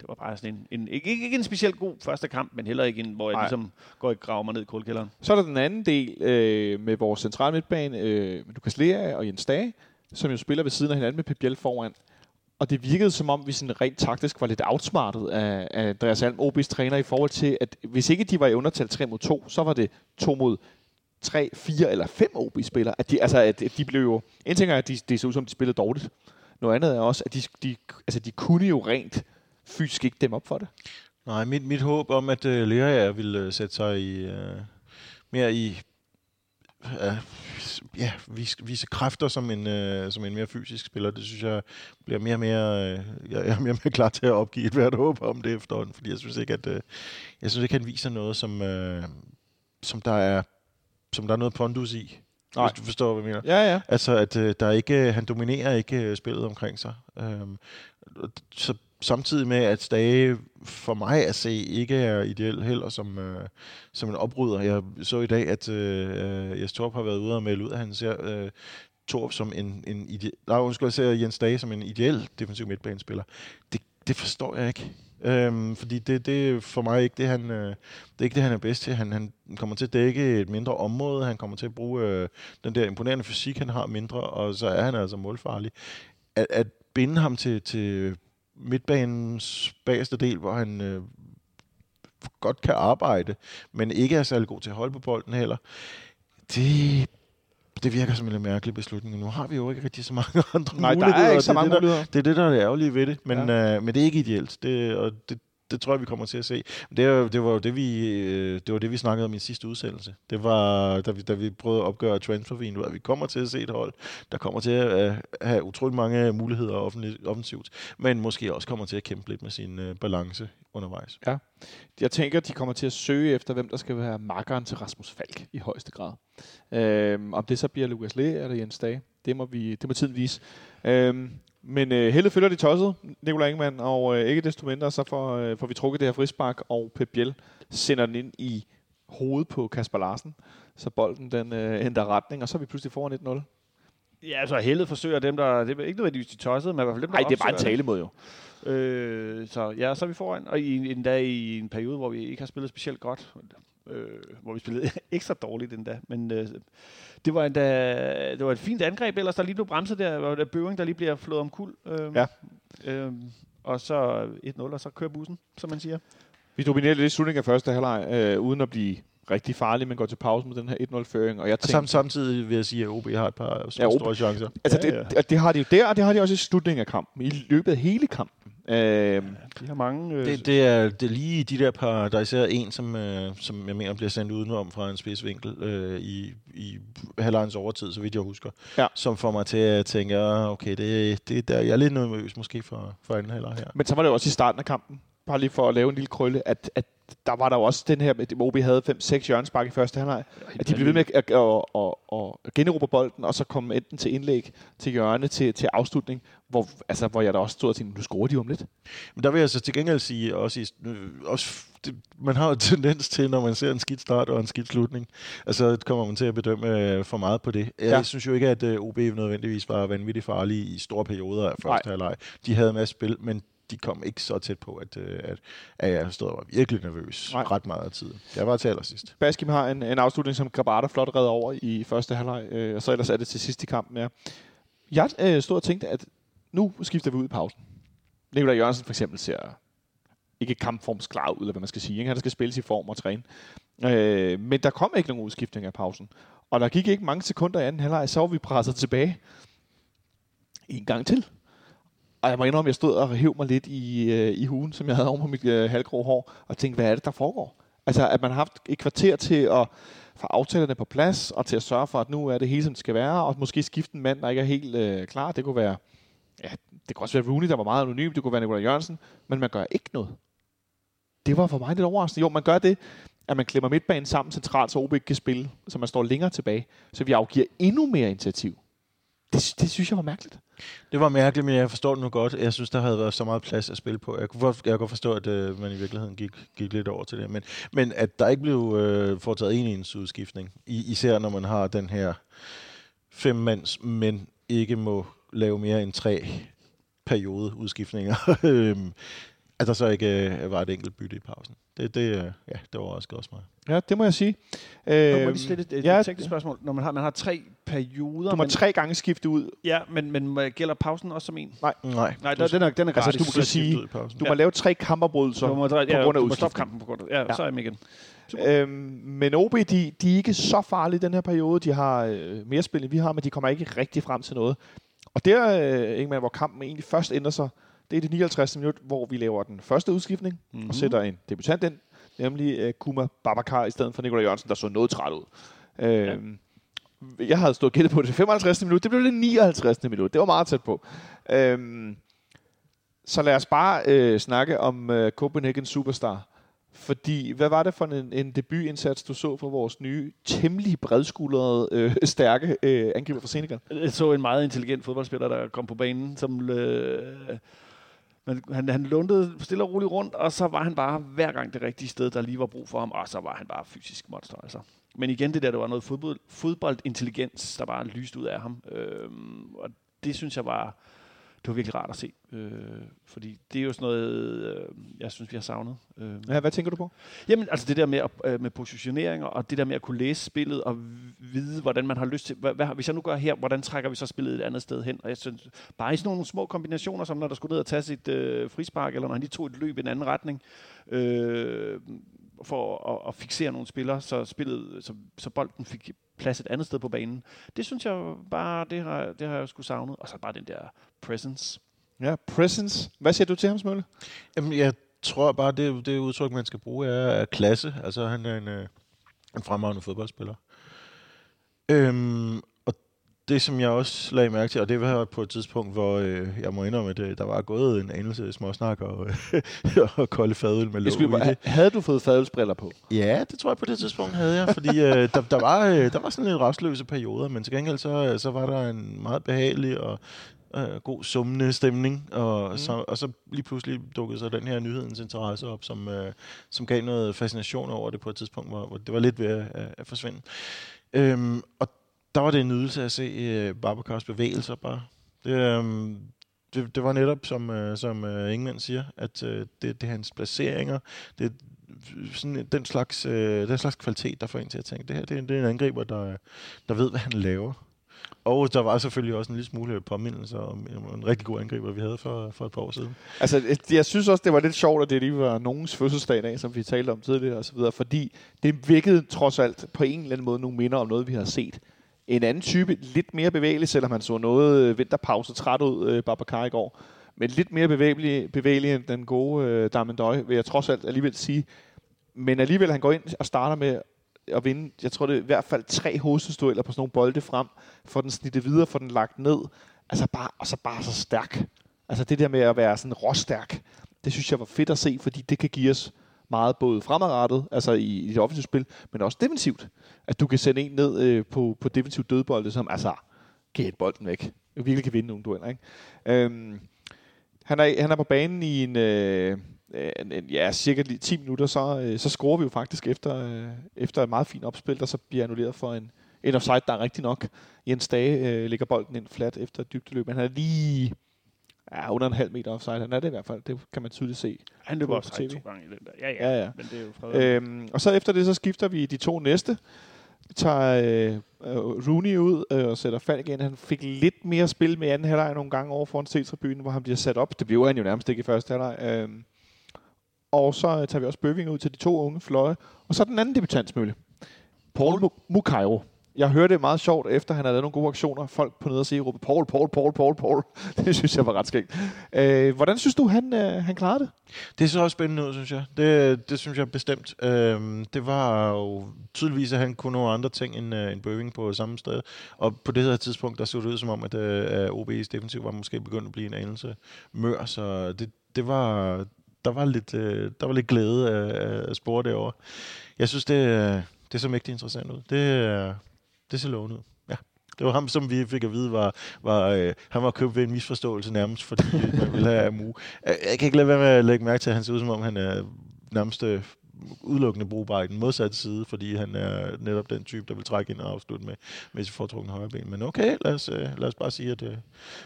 S4: det var bare sådan en, en ikke, ikke en specielt god første kamp, men heller ikke en, hvor jeg
S2: Nej.
S4: ligesom går og graver mig ned i kulkælderen.
S2: Så er der den anden del øh, med vores centrale midtbane, øh, Lukas Lea og Jens Dage, som jo spiller ved siden af hinanden med Pep Biel foran. Og det virkede som om, vi sådan rent taktisk var lidt outsmartet af, af Andreas Alm, OB's træner, i forhold til, at hvis ikke de var i undertal 3 mod 2, så var det 2 mod 3, 4 eller 5 OB-spillere. At de, altså, at de blev jo... En ting er, at de, det så ud som, de spillede dårligt. Noget andet er også, at de, de, altså, de kunne jo rent fysisk ikke dem op for det.
S3: Nej, mit, mit håb om, at uh, Lerager ville uh, sætte sig i, uh, mere i uh, ja, vise, vise kræfter som en, uh, som en mere fysisk spiller, det synes jeg bliver mere og mere, uh, jeg, jeg er mere og mere klar til at opgive et hvert håb om det efterhånden, fordi jeg synes ikke, at uh, jeg synes ikke, han viser noget, som, uh, som der er som der er noget pondus i.
S2: Nej.
S3: Hvis du forstår, hvad jeg mener.
S2: Ja, ja.
S3: Altså, at øh, der er ikke, han dominerer ikke øh, spillet omkring sig. Øhm, så samtidig med, at Stage for mig at se ikke er ideel heller som, øh, som en oprydder. Jeg så i dag, at øh, Jes Torp har været ude og melde ud, at han ser øh, Torp som en, en ideel... Nej, undskyld, jeg ser Jens Dage som en ideel defensiv midtbanespiller. Det, det forstår jeg ikke. Øhm, fordi det, det er for mig ikke det, han, øh, det er ikke det, han er bedst til. Han, han kommer til at dække et mindre område. Han kommer til at bruge øh, den der imponerende fysik, han har mindre, og så er han altså målfarlig. At, at binde ham til, til midtbanens bagerste del, hvor han øh, godt kan arbejde, men ikke er særlig god til at holde på bolden heller, det, det virker som en lidt mærkelig beslutning. Nu har vi jo ikke rigtig så mange andre
S2: Nej, der
S3: muligheder.
S2: er
S3: og
S2: ikke så
S3: det
S2: mange
S3: det, der,
S2: muligheder.
S3: det er det, der er det ærgerlige ved det, men, ja. øh, men det er ikke ideelt. Det, og det, det tror jeg, vi kommer til at se. Det, det var jo det, vi, øh, det var det, vi snakkede om i sidste udsendelse. Det var, da vi, da vi prøvede at opgøre transfervinduet, at vi kommer til at se et hold, der kommer til at øh, have utrolig mange muligheder offensivt, men måske også kommer til at kæmpe lidt med sin øh, balance undervejs.
S2: Ja. Jeg tænker, de kommer til at søge efter, hvem der skal være makkeren til Rasmus Falk i højeste grad. Øhm, om det så bliver Lukas Lee eller Jens Dage, det må, vi, det må tiden vise. Øhm, men øh, heldet følger de tosset, Nikolaj Ingemann, og øh, ikke desto mindre, så får, øh, får vi trukket det her frispark, og Pep Biel sender den ind i hovedet på Kasper Larsen, så bolden den øh, ændrer retning, og så er vi pludselig foran 1-0.
S4: Ja, altså heldet forsøger dem, der... Det er ikke nødvendigvis de tossede, men i hvert fald dem, der
S2: Nej, det er bare en talemod jo.
S4: Øh, så ja, så er vi foran, og i en dag i en periode, hvor vi ikke har spillet specielt godt, øh, hvor vi spillede ekstra dårligt endda, men øh, det var endda, det var et fint angreb, ellers der lige blev bremset der, hvor der Bøving, der lige bliver flået om kul. Øh,
S2: ja.
S4: Øh, og så 1-0, og så kører bussen, som man siger.
S2: Vi dominerer lidt i slutningen af første halvleg, øh, uden at blive rigtig farlig, men går til pause med den her 1-0-føring. Og jeg tænker,
S3: Samt, samtidig vil jeg sige, at OB har et par ja, store chancer.
S2: Altså, ja, ja. Det, det, har de jo der, og det har de også i slutningen af kampen. I løbet af hele kampen.
S4: Øh, de har mange...
S3: Øh, det, det, er, det er lige de der par... Der er især en, som, øh, som jeg mener bliver sendt udenom fra en spidsvinkel øh, i, i halvlejens overtid, så vidt jeg husker. Ja. Som får mig til at tænke, ah, okay, det, det der, jeg er lidt nervøs måske for, for anden halvleg her.
S2: Men så var det jo også i starten af kampen, bare lige for at lave en lille krølle, at, at der var der jo også den her, hvor OB havde 5-6 hjørnespark i første halvleg, at de blev ved med at, at, at, at generobre bolden, og så komme enten til indlæg, til hjørne, til, til afslutning, hvor, altså, hvor jeg da også stod og tænkte, nu scorer de om lidt.
S3: Men der vil jeg så til gengæld sige, også, i, også det, man har jo tendens til, når man ser en skidt start og en skidt slutning, altså kommer man til at bedømme øh, for meget på det. Jeg ja. synes jo ikke, at øh, OB nødvendigvis var vanvittigt farlige i store perioder af første halvleg. De havde en masse spil, men de kom ikke så tæt på, at, øh, at, at jeg stod og var virkelig nervøs Nej. ret meget af tiden. Jeg var til allersidst.
S2: Baskim har en, en afslutning, som Grabata flot redder over i første halvleg, øh, og så ellers er det til sidst i kampen. Ja. Jeg øh, stod og tænkte, at nu skifter vi ud i pausen. Nikolaj Jørgensen for eksempel ser ikke kampformsklar ud, eller hvad man skal sige. Ikke? Han skal spille i form og træne. Øh, men der kom ikke nogen udskiftning af pausen. Og der gik ikke mange sekunder i anden halvleg, så var vi presset tilbage en gang til. Og jeg må indrømme, at jeg stod og hæv mig lidt i, øh, i hugen, som jeg havde over på mit øh, halvgrå hår, og tænkte, hvad er det, der foregår? Altså, at man har haft et kvarter til at få aftalerne på plads, og til at sørge for, at nu er det hele, som det skal være, og måske skifte en mand, der ikke er helt øh, klar. Det kunne være, ja, det kunne også være Rooney, der var meget anonym, det kunne være Nikolaj Jørgensen, men man gør ikke noget. Det var for mig lidt overraskende. Jo, man gør det, at man klemmer midtbanen sammen centralt, så OB ikke kan spille, så man står længere tilbage, så vi afgiver endnu mere initiativ. Det, det synes jeg var mærkeligt.
S3: Det var mærkeligt, men jeg forstår det nu godt. Jeg synes, der havde været så meget plads at spille på. Jeg kunne, jeg kunne godt forstå, at øh, man i virkeligheden gik, gik lidt over til det. Men, men at der ikke blev øh, foretaget en ens udskiftning, I, især når man har den her fem mands, men ikke må lave mere end tre periode udskiftninger, øhm, at der så ikke øh, var et enkelt bytte i pausen. Det, det, øh, ja, det overraskede også mig.
S2: Ja, det må jeg sige.
S4: Øh, må lige et, et, ja, teknisk spørgsmål. Når man har, man har tre perioder...
S2: Du må
S4: men,
S2: tre gange skifte ud.
S4: Ja, men, men gælder pausen også som en?
S2: Nej.
S3: Nej,
S4: Nej der, den er, den er
S2: gratis. Altså, du, kan sige, du må ja. lave tre kampafbrydelser
S4: på grund af
S2: ja,
S4: du må kampen på grund af Ja, ja, så er jeg med igen.
S2: Øhm, men OB, de, de er ikke så farlige i den her periode. De har øh, mere spil, end vi har, men de kommer ikke rigtig frem til noget. Og der, øh, Ingemann, hvor kampen egentlig først ændrer sig, det er det 59. minut, hvor vi laver den første udskiftning mm-hmm. og sætter en debutant ind, nemlig øh, Kuma Babakar i stedet for Nikolaj Jørgensen, der så noget træt ud. Øh, ja. Jeg havde stået gættet på det 55. minut, det blev det 59. minut. Det var meget tæt på. Øh, så lad os bare øh, snakke om øh, Copenhagen Superstar. Fordi, hvad var det for en, en debutindsats, du så for vores nye, temmelig bredskuldrede, øh, stærke øh, angriber fra Senegal?
S4: Jeg så en meget intelligent fodboldspiller, der kom på banen, som... Øh, men han, han lundede stille og roligt rundt, og så var han bare hver gang det rigtige sted, der lige var brug for ham, og så var han bare fysisk monster. Altså. Men igen, det der, der var noget fodbold, fodboldintelligens, der bare lyste ud af ham. Øhm, og det synes jeg var det var virkelig rart at se. Øh, fordi det er jo sådan noget, øh, jeg synes, vi har savnet.
S2: Øh. Ja, hvad tænker du på?
S4: Jamen, altså det der med, øh, med positioneringer, og det der med at kunne læse spillet, og vide, hvordan man har lyst til, hvad, hvad, hvis jeg nu gør her, hvordan trækker vi så spillet et andet sted hen? Og jeg synes, bare i sådan nogle små kombinationer, som når der skulle ned og tage sit øh, frispark, eller når han lige tog et løb i en anden retning, øh, for at, at fixere nogle spillere, så, spillet, så, så bolden fik plads et andet sted på banen. Det synes jeg bare, det har, det har jeg sgu savnet. Og så bare den der presence.
S2: Ja, presence. Hvad siger du til ham, Smølle?
S3: Jamen, jeg tror bare, det, det udtryk, man skal bruge, er, er klasse. Altså, han er en, øh, en fremragende fodboldspiller. Øhm, det, som jeg også lagde mærke til, og det var på et tidspunkt, hvor øh, jeg må indrømme, at øh, der var gået en anelse småsnak og, øh, og kolde fadøl med låg
S2: bare, havde du fået fadelsbriller på?
S3: Ja, det tror jeg på det tidspunkt havde jeg, fordi øh, der, der, var, øh, der var sådan lidt restløse perioder, men til gengæld så, så var der en meget behagelig og øh, god summende stemning, og, mm. så, og så lige pludselig dukkede så den her nyhedens interesse op, som, øh, som gav noget fascination over det på et tidspunkt, hvor, hvor det var lidt ved at, at, at forsvinde. Øhm, og der var det en nydelse at se øh, Barbacars bevægelser bare. Det, øh, det, det var netop, som, øh, som øh, Ingemann siger, at øh, det, det er hans placeringer, det er sådan den slags, øh, den slags kvalitet, der får en til at tænke, det her det er, det er en angriber, der, der ved, hvad han laver. Og der var selvfølgelig også en lille smule påmindelse om en, rigtig god angriber, vi havde for, for et par år siden.
S2: Altså, jeg synes også, det var lidt sjovt, at det lige var nogens fødselsdag i dag, som vi talte om tidligere og så videre, fordi det virkede trods alt på en eller anden måde nogle minder om noget, vi har set. En anden type, lidt mere bevægelig, selvom han så noget øh, vinterpause træt ud, øh, Babacar i går. Men lidt mere bevægelig, bevægelig end den gode øh, Damendøj, vil jeg trods alt alligevel sige. Men alligevel, han går ind og starter med at vinde, jeg tror det er i hvert fald tre hovedstødstueller på sådan nogle bolde frem, får den snittet videre, får den lagt ned, altså bare, og så bare så stærk. Altså det der med at være sådan råstærk, det synes jeg var fedt at se, fordi det kan give os meget både fremadrettet, altså i, i det offensive spil, men også defensivt. At du kan sende en ned øh, på, på defensiv dødbolde, som altså kan hætte bolden væk. Du Virkelig kan vinde nogle dueller, ikke? Øhm, han, er, han er på banen i en, øh, øh en, en ja, cirka 10 minutter, så, øh, så scorer vi jo faktisk efter, øh, efter et meget fint opspil, der så bliver annulleret for en, en offside, der er rigtig nok. Jens Dage øh, lægger bolden ind flat efter et dybdeløb, men han er lige ja, under en halv meter offside. Han er det i hvert fald, det kan man tydeligt se.
S4: Han løber
S2: TV.
S4: to gange i den der. Ja, ja.
S2: Ja, ja.
S4: Men det er jo fred.
S2: Øhm, og så efter det, så skifter vi de to næste. Vi tager øh, øh, Rooney ud øh, og sætter Falk ind. Han fik lidt mere spil med anden halvleg nogle gange over foran C-tribunen, hvor han bliver sat op. Det blev han jo nærmest ikke i første halvleg. Øhm, og så øh, tager vi også Bøving ud til de to unge fløje. Og så den anden debutantsmølle. Paul Mu- Mukairo. Jeg hørte det meget sjovt, efter han havde lavet nogle gode aktioner. Folk på nede og sige, råbe, Paul, Paul, Paul, Paul, Paul. Det synes jeg var ret skægt. Øh, hvordan synes du, han, øh, han klarede det?
S3: Det så også spændende ud, synes jeg. Det, det synes jeg bestemt. Øh, det var jo tydeligvis, at han kunne nogle andre ting end, øh, end Bøving på samme sted. Og på det her tidspunkt, der så det ud som om, at øh, OB's defensiv var måske begyndt at blive en anelse mør. Så det, det var, der, var lidt, øh, der var lidt glæde øh, af, af spore derovre. Jeg synes, det, øh, det så mægtigt interessant ud. Det, øh, det ser lovende ud. Ja. Det var ham, som vi fik at vide, var, var, øh, han var købt ved en misforståelse nærmest, fordi man ville have Amu. Jeg, jeg kan ikke lade være med at lægge mærke til, at han ser ud som om, han er nærmest øh, udelukkende brugbar i den modsatte side, fordi han er netop den type, der vil trække ind og afslutte med, med sit foretrukne højre ben. Men okay, lad os, øh, lad os, bare sige, at, øh,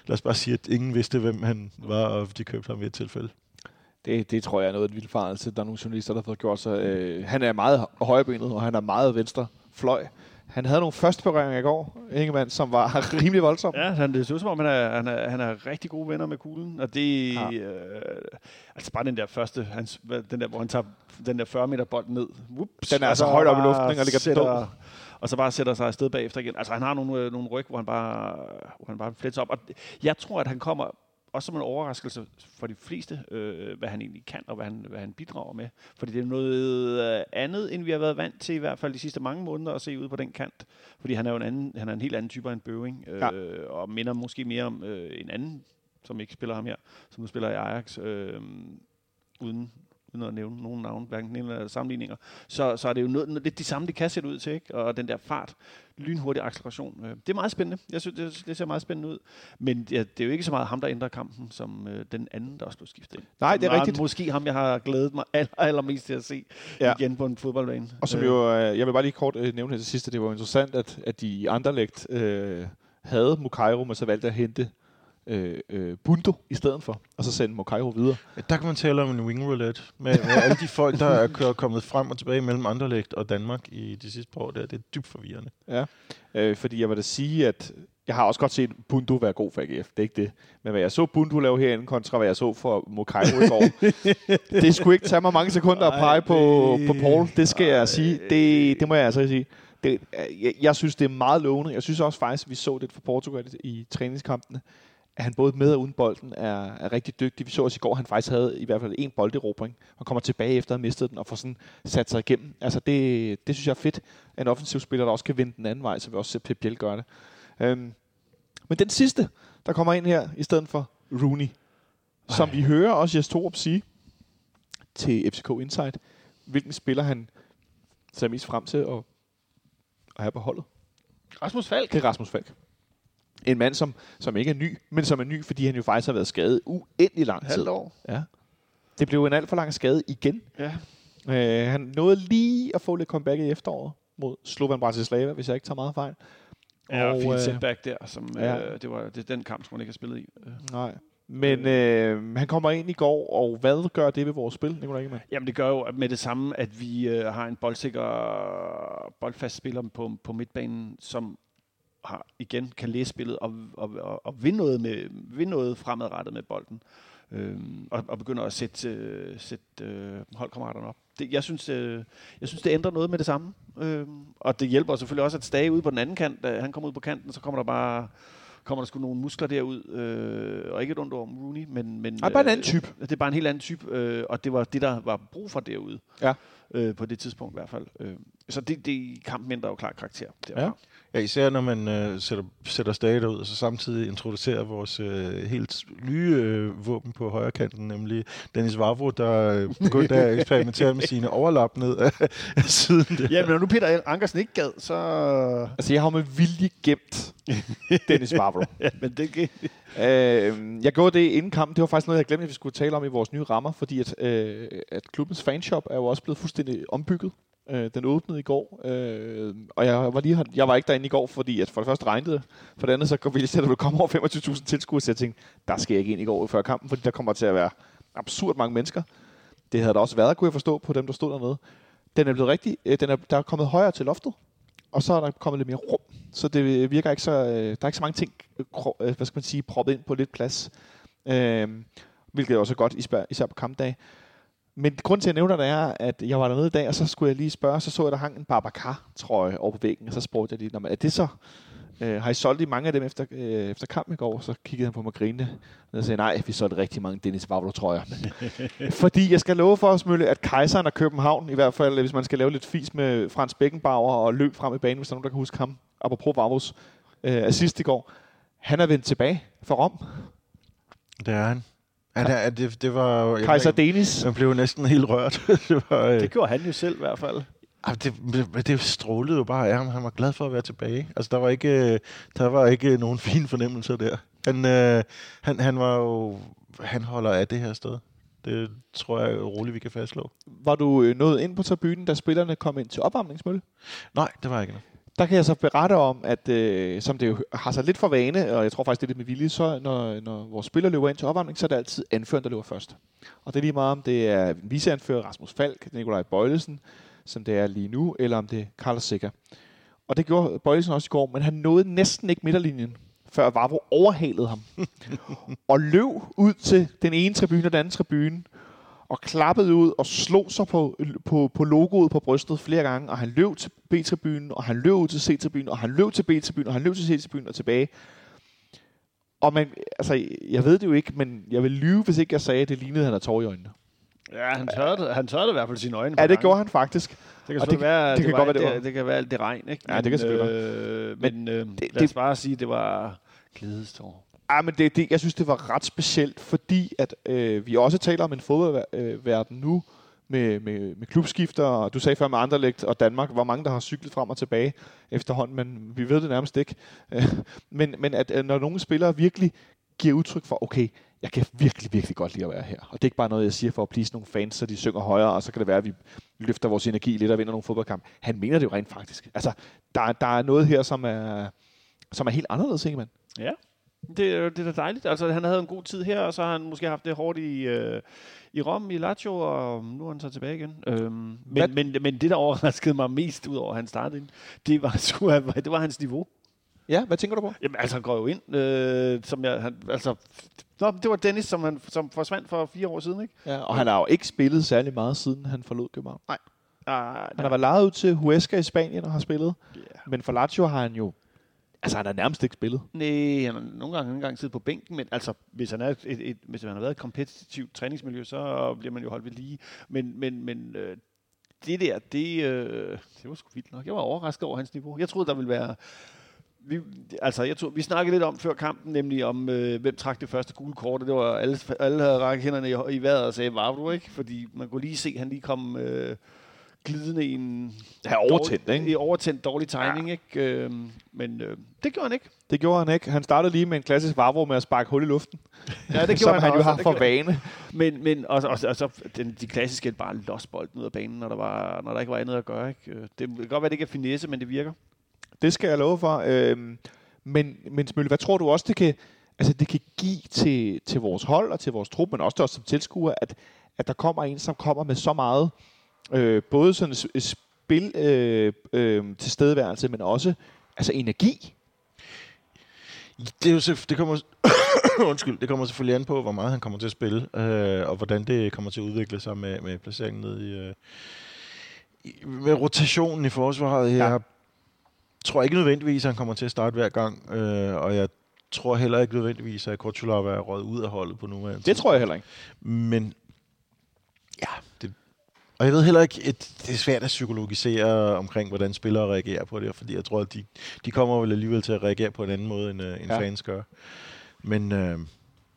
S3: lad os bare sige, at ingen vidste, hvem han var, og de købte ham ved et tilfælde.
S2: Det, det tror jeg er noget af en vildfarelse. Der er nogle journalister, der har fået gjort sig. Øh, han er meget højbenet, og han er meget venstre fløj. Han havde nogle første berøringer i går, Ingemann, som var rimelig voldsomme.
S4: Ja, han, det ser ud som om, han er, han, er, han er rigtig gode venner med kuglen. Og det
S2: Ja.
S4: øh, altså bare den der første, hvad- den der, hvor han tager den der 40 meter bold ned. Whoops,
S2: Den er altså
S4: så
S2: højt op i luften, og ligger
S4: sætter. Og så bare sætter sig afsted bagefter igen. Altså han har nogle, øh, nogle ryg, hvor han bare, hvor han bare flets op. Og jeg tror, at han kommer også som en overraskelse for de fleste, øh, hvad han egentlig kan, og hvad han, hvad han bidrager med. Fordi det er noget øh, andet, end vi har været vant til, i hvert fald de sidste mange måneder, at se ud på den kant. Fordi han er jo en, anden, han er en helt anden type af en Bøving, øh,
S2: Ja.
S4: ja. og minder måske mere om øh, en anden, som ikke spiller ham her, som nu spiller i Ajax, øh, uden, uden at nævne nogen navn, hverken eller sammenligninger. Så, så er det jo noget, lidt de samme, det kan sætte ud til, ikke? og den der fart, lynhurtig acceleration. Øh, det er meget spændende. Jeg synes, det, det ser meget spændende ud. Men ja, det er jo ikke så meget ham, der ændrer kampen, som øh, den anden, der også blev skiftet ind.
S2: Nej, det er rigtigt.
S4: Måske ham, jeg har glædet mig aller, allermest til at se
S2: Ja.
S4: igen på en fodboldbane.
S2: Og som jo, øh, jeg vil bare lige kort øh, nævne her til sidst, at det var interessant, at, at de i Anderlecht øh, havde Mukairo, men så valgte at hente øh, øh, Bundo i stedet for, og så sende Mukairo videre.
S3: Der kan man tale om en wing roulette med, med alle de folk, der er kørt, kommet frem og tilbage mellem Anderlecht og Danmark i de sidste par år. Der. Det er dybt forvirrende.
S2: Øh, fordi jeg vil da sige, at jeg har også godt set Bundo være god for AGF, det er ikke det. Men hvad jeg så Bundo lave herinde, kontra hvad jeg så for Mukairo i går, det skulle ikke tage mig mange sekunder at pege på, på Paul. Det skal jeg sige. Det, det må jeg altså sige. Det, jeg, jeg synes, det er meget lovende. Jeg synes også faktisk, at vi så det for Portugal i træningskampene, at han både med og uden bolden er, er rigtig dygtig. Vi så også i går, at han faktisk havde i hvert fald en bolderobring. Han kommer tilbage efter at have mistet den og får sådan sat sig igennem. Altså det, det synes jeg er fedt, en offensiv spiller, der også kan vende den anden vej, så vi også ser Pep Biel gøre det. Øhm, men den sidste, der kommer ind her, i stedet for Rooney, Ej. som vi hører også Jes Torup sige til FCK Insight, hvilken spiller han ser mest frem til at, at have på holdet.
S4: Rasmus Falk.
S2: Det er Rasmus Falk. En mand, som, som ikke er ny, men som er ny, fordi han jo faktisk har været skadet uendelig lang tid.
S4: Halvt år.
S2: Ja. Det blev en alt for lang skade igen.
S4: Ja.
S2: Øh, han nåede lige at få lidt comeback i efteråret mod Slovan Bratislava, hvis jeg ikke tager meget fejl.
S4: Ja, og fint
S2: øh,
S4: setback der, som
S2: ja.
S4: øh, det var det den kamp, som han ikke har spillet i. Øh.
S2: Nej. Men øh, han kommer ind i går, og hvad gør det ved vores spil, Nicolai Ingemann?
S4: Jamen det gør jo med det samme, at vi øh, har en boldsikker, boldfast spiller på, på midtbanen, som har, igen kan læse spillet og, og, og, og vinde, noget med, vinde noget fremadrettet med bolden. Øhm, og, og begynder at sætte, øh, sætte øh, holdkammeraterne op. Det, jeg, synes, øh, jeg synes, det ændrer noget med det samme. Øhm, og det hjælper selvfølgelig også, at Stage ude på den anden kant, da han kommer ud på kanten, så kommer der bare kommer der sgu nogle muskler derud, øh, og ikke et ondt om Rooney, men... men
S2: Nej, bare en anden type.
S4: Øh, det er bare en helt anden type, øh, og det var det, der var brug for derude.
S2: Ja.
S4: Øh, på det tidspunkt i hvert fald. Øh, så det, det kampen ændrer jo klart karakter. Derfra.
S2: Ja.
S3: Ja, især når man øh, sætter, sætter stadig ud, og så samtidig introducerer vores øh, helt nye øh, våben på højre kanten, nemlig Dennis Vavro, der øh, begyndte at eksperimentere med sine overlap ned af, af siden der.
S4: Ja, men når nu Peter Ankersen ikke gad, så...
S2: Altså, jeg har med vilje gemt Dennis Barbaro.
S4: Ja, men det kan...
S2: Øh, jeg gjorde det inden kampen. Det var faktisk noget, jeg glemte, at vi skulle tale om i vores nye rammer, fordi at, øh, at klubbens fanshop er jo også blevet fuldstændig ombygget. Øh, den åbnede i går, øh, og jeg var, lige, jeg var ikke derinde i går, fordi at for det første regnede det. For det andet så ville jeg til, at der ville komme over 25.000 tilskuere, så jeg tænkte, der skal jeg ikke ind i går før kampen, fordi der kommer til at være absurd mange mennesker. Det havde der også været, kunne jeg forstå, på dem, der stod dernede. Den er blevet rigtig, øh, den er, der er kommet højere til loftet, og så er der kommet lidt mere rum. Så det virker ikke så, øh, der er ikke så mange ting, øh, hvad skal man sige, proppet ind på lidt plads. Øh, hvilket er også godt, især på kampdag. Men grunden til, at jeg nævner det, er, at jeg var dernede i dag, og så skulle jeg lige spørge, så så jeg, der hang en Babacar-trøje over på væggen, og så spurgte jeg lige, "Nå, men er det så, øh, har I solgt i mange af dem efter, øh, efter kampen i går? Så kiggede han på mig og grinede, og jeg sagde, nej, vi solgte rigtig mange Dennis Vavlo-trøjer. Fordi jeg skal love for os, Mølle, at Kejseren og København, i hvert fald, hvis man skal lave lidt fis med Frans Beckenbauer og løb frem i banen, hvis der er nogen, der kan huske ham, apropos Vavlos øh, assist i går, han er vendt tilbage for Rom.
S3: Det er han. Ja, det, det, var... jeg ikke,
S2: Denis.
S3: Man blev næsten helt rørt. det, var, øh,
S4: Det gjorde han jo selv i hvert fald.
S3: Det, det, strålede jo bare af ham. Han var glad for at være tilbage. Altså, der var ikke, der var ikke nogen fine fornemmelser der. Han, øh, han, han var jo... Han holder af det her sted. Det tror jeg roligt, vi kan fastslå.
S2: Var du øh, nået ind på tribunen, da spillerne kom ind til opvarmningsmølle?
S3: Nej, det var ikke noget.
S2: Der kan jeg så berette om, at øh, som det jo har sig lidt for vane, og jeg tror faktisk, det er lidt med vilje, så når, når vores spillere løber ind til opvarmning, så er det altid anføreren, der løber først. Og det er lige meget, om det er viceanfører Rasmus Falk, Nikolaj Bøjlesen, som det er lige nu, eller om det er Carlos Sikker. Og det gjorde Bøjlesen også i går, men han nåede næsten ikke midterlinjen, før Vavro overhalede ham. og løb ud til den ene tribune og den anden tribune, og klappede ud og slog sig på, på, på logoet på brystet flere gange, og han løb til B-tribunen, og han løb ud til C-tribunen, og han løb til B-tribunen, og han løb til C-tribunen og tilbage. Og man, altså, jeg ved det jo ikke, men jeg vil lyve, hvis ikke jeg sagde, at det lignede, at han havde tårer i øjnene.
S4: Ja, han tørrede, han tørrede i hvert fald sine øjne.
S2: Ja, det gjorde han faktisk.
S4: Det kan
S2: det-
S4: være,
S2: det
S4: det,
S2: kan godt være, det
S4: det, det kan være alt det regn, ikke?
S2: Ja, det kan selvfølgelig
S4: øh, Men, øh,
S2: det-
S4: lad os bare sige, at det var glædestår.
S2: Ja, men det, det, jeg synes, det var ret specielt, fordi at øh, vi også taler om en fodboldverden nu, med, med, med klubskifter, og du sagde før med Anderlecht og Danmark, hvor mange der har cyklet frem og tilbage efterhånden, men vi ved det nærmest ikke. Øh, men, men at øh, når nogle spillere virkelig giver udtryk for, okay, jeg kan virkelig, virkelig godt lide at være her. Og det er ikke bare noget, jeg siger for at please nogle fans, så de synger højere, og så kan det være, at vi løfter vores energi lidt og vinder nogle fodboldkampe. Han mener det jo rent faktisk. Altså, der, der er noget her, som er, som er helt anderledes, ikke man?
S4: Ja. Det, det er da dejligt. Altså, han havde en god tid her, og så har han måske haft det hårdt i, øh, i Rom, i Lazio, og nu er han så tilbage igen. Øhm,
S2: Hvad-
S4: men, men, men det, der overraskede mig mest, ud over at han startede det var, sgu, det var hans niveau.
S2: Ja, hvad tænker du på?
S4: Jamen, altså, han går jo ind, øh, som jeg... Han, altså, nå, det var Dennis, som, han, som forsvandt for fire år siden, ikke?
S2: Ja, og han har jo ikke spillet særlig meget, siden han forlod København.
S4: Ah,
S2: Han har været lejet ud til Huesca i Spanien og har spillet.
S4: Yeah.
S2: Men for Lazio har han jo Altså, han har nærmest ikke spillet.
S4: Nej, han har nogle gange, nogle gange siddet på bænken, men altså, hvis han, er et, et, hvis han har været et kompetitivt træningsmiljø, så bliver man jo holdt ved lige. Men, men, men øh, det der, det, øh, det var sgu vildt nok. Jeg var overrasket over hans niveau. Jeg troede, der ville være... Vi, altså, jeg tror, vi snakkede lidt om før kampen, nemlig om, øh, hvem trak det første gule kort, og det var alle, alle havde rækket hænderne i, i vejret og sagde, var du ikke? Fordi man kunne lige se, at han lige kom øh, glidende i en...
S2: Ja, overtændt,
S4: dårlig,
S2: ikke?
S4: Overtændt dårlig timing, ja. ikke? Øh, men øh, det gjorde han ikke.
S2: Det gjorde han ikke. Han startede lige med en klassisk Vavro med at sparke hul i luften.
S4: Ja, det
S2: som han, jo
S4: også,
S2: har
S4: det
S2: for
S4: gjorde-
S2: vane.
S4: Men, men og, og, og så den, de klassiske bare lost bolden ud af banen, når der, var, når der ikke var andet at gøre. Ikke? Øh, Det kan godt være, det ikke er finesse, men det virker.
S2: Det skal jeg love for. Øhm, men, men Smølle, hvad tror du også, det kan, altså, det kan give til, til vores hold og til vores trup, men også til os som tilskuere, at, at der kommer en, som kommer med så meget, øh, både sådan spil øh, øh, tilstedeværelse, men også altså energi.
S3: Det, er jo det kommer Undskyld, det kommer selvfølgelig an på, hvor meget han kommer til at spille, øh, og hvordan det kommer til at udvikle sig med, med placeringen ned i, øh, i, med rotationen i forsvaret.
S2: Ja.
S3: Jeg tror ikke nødvendigvis, at han kommer til at starte hver gang, øh, og jeg tror heller ikke nødvendigvis, at Kortulava er røget ud af holdet på nuværende
S2: Det tror jeg heller ikke.
S3: Men og jeg ved heller ikke, at det er svært at psykologisere omkring, hvordan spillere reagerer på det, fordi jeg tror, at de, de kommer vel alligevel til at reagere på en anden måde, end, øh, end
S2: Ja.
S3: fans gør. Men, øh,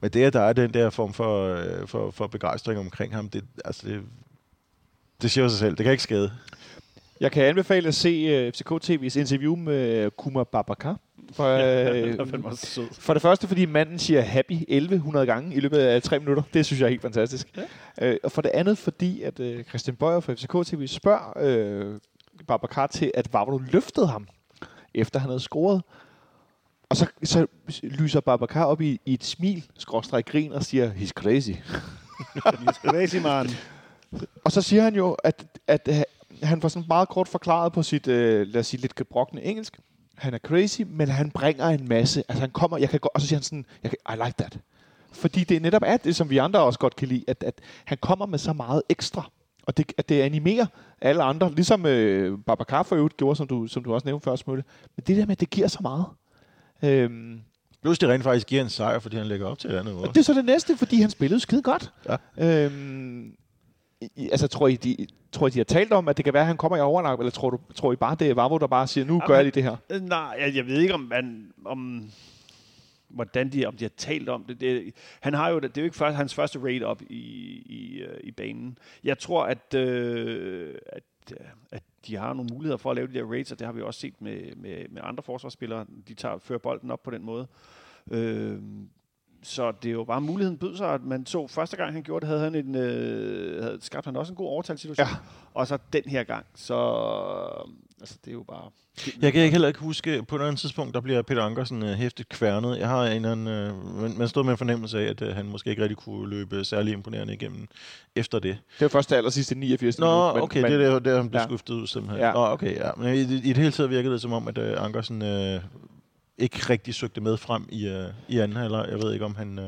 S3: men det, at der er den der form for, øh, for, for begejstring omkring ham, det, altså det, det siger sig selv. Det kan ikke skade.
S2: Jeg kan anbefale at se uh, FCK TV's interview med Kuma Babakar. For,
S4: Det også sød.
S2: For det første, fordi manden siger happy 1100 gange i løbet af tre minutter. Det synes jeg er helt fantastisk. Ja. Øh, og for det andet, fordi at øh, Christian Bøjer fra FCK TV spørger øh, Babacar til, at Vavro løftede ham, efter han havde scoret. Og så, så lyser Babacar op i, i et smil, skråstrej grin, og siger, he's crazy.
S4: Crazy man.
S2: Og så siger han jo, at, at øh, han får sådan meget kort forklaret på sit, øh, lad os sige, lidt gebrokne engelsk. Han er crazy, men han bringer en masse. Altså han kommer, jeg kan gå, og så siger han sådan, jeg kan, I like that. Fordi det netop er det, som vi andre også godt kan lide, at, at han kommer med så meget ekstra. Og det, at det animerer alle andre, ligesom øh, Babacar for øvrigt gjorde, som du, som du også nævnte før, Smølle. Men det der med, at det giver så meget. Øhm,
S3: Plus det rent faktisk giver en sejr, fordi han lægger op til et andet
S2: og det er så det næste, fordi han spillede skide godt.
S3: Ja.
S2: Øhm, I, altså, tror I, de, tror I, de har talt om, at det kan være, at han kommer i overlap, eller tror, du, tror I bare, det er Vavro, der bare siger, nu gør jeg lige det her?
S4: Øh, Nej, jeg, jeg ved ikke, om, man, om hvordan de, om de har talt om det. det. Han har jo, det er jo ikke først, hans første raid op i, i, øh, i banen. Jeg tror, at, øh, at, øh, at de har nogle muligheder for at lave de der raids, og det har vi også set med, med, med andre forsvarsspillere. De tager, fører bolden op på den måde. Øh, så det er jo bare muligheden bød sig, at man så første gang han gjorde det, havde han en, øh, havde skabt han også en god overtalssituation.
S2: Ja.
S4: Og så den her gang, så altså, det er jo bare...
S3: Jeg kan ikke heller ikke huske, på et andet tidspunkt, der bliver Peter Ankersen hæftigt kværnet. Jeg har en anden, uh, man, man stod med en fornemmelse af, at uh, han måske ikke rigtig kunne løbe særlig imponerende igennem efter det.
S2: Det var først til allersidste 89.
S3: Nå,
S2: minut, men-
S3: okay,
S2: men,
S3: det er der, der han blev
S2: Ja.
S3: skuftet ud simpelthen.
S2: Ja.
S3: Nå, okay, ja. Men i, i det hele taget virkede det som om, at uh, Ankersen uh, ikke rigtig søgte med frem i, uh, i anden halvleg. Jeg ved ikke, om han uh,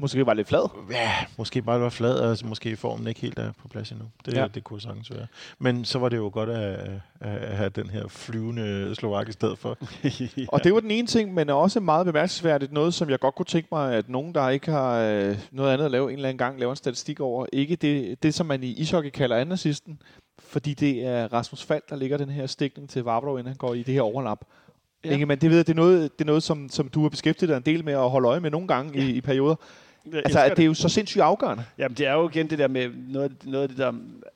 S2: Måske var lidt flad.
S3: ja, måske bare var flad, og altså, måske formen ikke helt er på plads endnu. Det,
S2: Ja.
S3: ja. det kunne sagtens være. Men så var det jo godt at, at, have den her flyvende Slovak i stedet for.
S2: Og det var den ene ting, men også meget bemærkelsesværdigt. Noget, som jeg godt kunne tænke mig, at nogen, der ikke har øh, noget andet at lave en eller anden gang, laver en statistik over. Ikke det, det som man i ishockey kalder anden assisten, fordi det er Rasmus Fald, der ligger den her stikning til Vavro, inden han går i det her overlap.
S4: Ja.
S2: Ja. Ingemann, det ved jeg, det er noget, det er noget som, som du har beskæftiget dig en del med at holde øje med nogle gange ja. i, i perioder.
S4: Jeg
S2: Altså, at det er jo så sindssygt afgørende.
S4: Jamen, det er jo igen det der med, noget, noget af det, der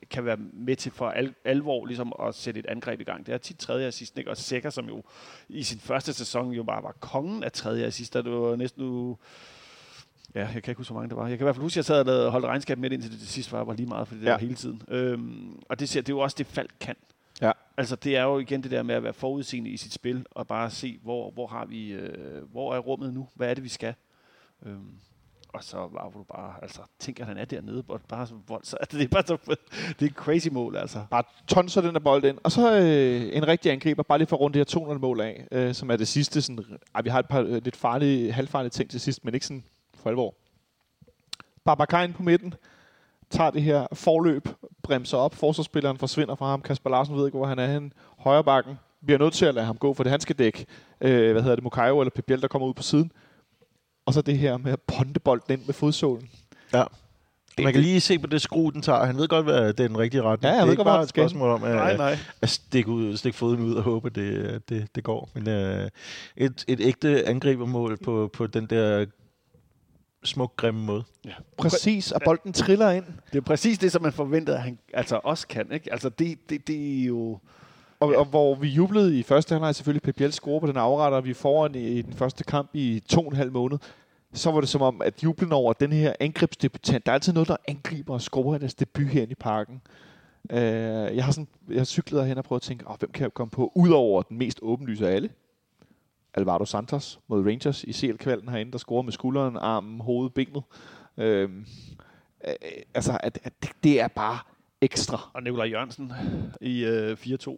S4: kan være med til for al, alvor ligesom at sætte et angreb i gang. Det er tit tredje assist, ikke? Og Sækker, som jo i sin første sæson jo bare var kongen af tredje assister. Det var næsten nu... Ja, jeg kan ikke huske, hvor mange det var. Jeg kan i hvert fald huske, at jeg sad og lavede- holdt regnskab med det, indtil det til sidst var, var lige meget, fordi det
S2: Ja.
S4: ja. var hele tiden. Øhm, og det, ser, det er jo også det, Falk kan.
S2: Ja.
S4: Altså, det er jo igen det der med at være forudseende i sit spil, og bare se, hvor, hvor har vi, øh, hvor er rummet nu? Hvad er det, vi skal? Øhm, og så var du bare, altså, tænk, at han er dernede, og bare så vold, så det er bare så, det er et crazy mål, altså.
S2: Bare tonser den der bold ind. Og så øh, en rigtig angriber, bare lige for at runde det her 200 mål af, øh, som er det sidste. Sådan, ej, vi har et par øh, lidt farlige, halvfarlige ting til sidst, men ikke sådan for alvor. Babacar ind på midten, tager det her forløb, bremser op, forsvarsspilleren forsvinder fra ham, Kasper Larsen ved ikke, hvor han er henne, højre bakken, bliver nødt til at lade ham gå, for det han skal dække, øh, hvad hedder det, Mukayo eller Pep Biel, der kommer ud på siden. Og så det her med at ponde bolden ind med fodsålen.
S3: Ja. Man kan lige se på det skru, den tager. Han ved godt, hvad det er den rigtige retning.
S2: Ja, jeg
S3: det er ikke
S2: godt,
S3: bare et spørgsmål om at,
S4: Nej, nej.
S3: at stikke, ud, stikke foden ud og håbe, at det, det, det går. Men øh, et, et ægte angribermål på, på den der smuk, grimme måde.
S2: Præcis, og bolden triller ind.
S4: Det er præcis det, som man forventede, at han altså også kan. Ikke? Altså, det, det, det er jo...
S2: Og, ja. og hvor vi jublede i første halvleg selvfølgelig Pep Biel score på den afretter, vi foran i, i den første kamp i to og en halv måned, så var det som om, at jublen over den her angrebsdebutant, der er altid noget, der angriber og scorer deres debut her i parken. Uh, jeg har sådan, jeg har cyklet hen og prøvet at tænke, oh, hvem kan jeg komme på, udover den mest åbenlyse af alle? Alvaro Santos mod Rangers i CL-kvalden herinde, der scorer med skulderen, armen, hovedet, benet. Uh, uh, altså, at, at det, det er bare ekstra.
S4: Og Nikolaj Jørgensen i øh, 4-2.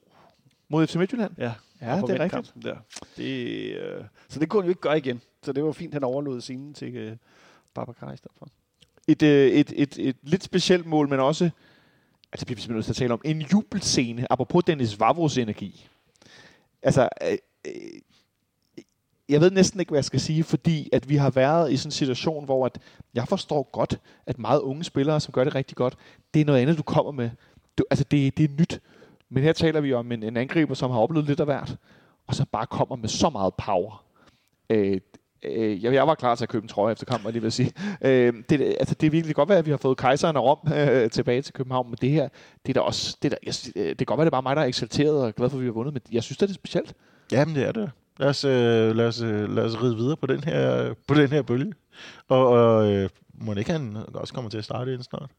S2: Mod FC Midtjylland?
S4: Ja,
S2: Ja, det er rigtigt.
S4: Der. Det, øh, så det kunne han jo ikke gøre igen. Så det var fint, han overlod scenen til øh, Babacar i stedet for.
S2: et, øh, et, et, et lidt specielt mål, men også, altså bliver vi simpelthen nødt til at tale om, en jubelscene, apropos Dennis Vavros energi. Altså, øh, øh, jeg ved næsten ikke, hvad jeg skal sige, fordi at vi har været i sådan en situation, hvor at jeg forstår godt, at meget unge spillere, som gør det rigtig godt, det er noget andet, du kommer med. Du, altså, det, det er nyt. Men her taler vi om en, en angriber, som har oplevet lidt af hvert, og så bare kommer med så meget power. Øh, øh, jeg, jeg var klar til at købe en trøje efter kampen, lige vil sige. Øh, det, altså, det er virkelig godt være, at vi har fået kejseren og Rom øh, tilbage til København, men det her, det er da også, det, er da, jeg, det kan godt være, det er bare mig, der er eksalteret og glad for, at vi har vundet, men jeg synes, det er specielt.
S3: Jamen, det er det. Lad os, øh, lad os, øh, lad os ride videre på den her, på den her bølge. Og, og øh, må ikke han også kommer til at starte ind snart?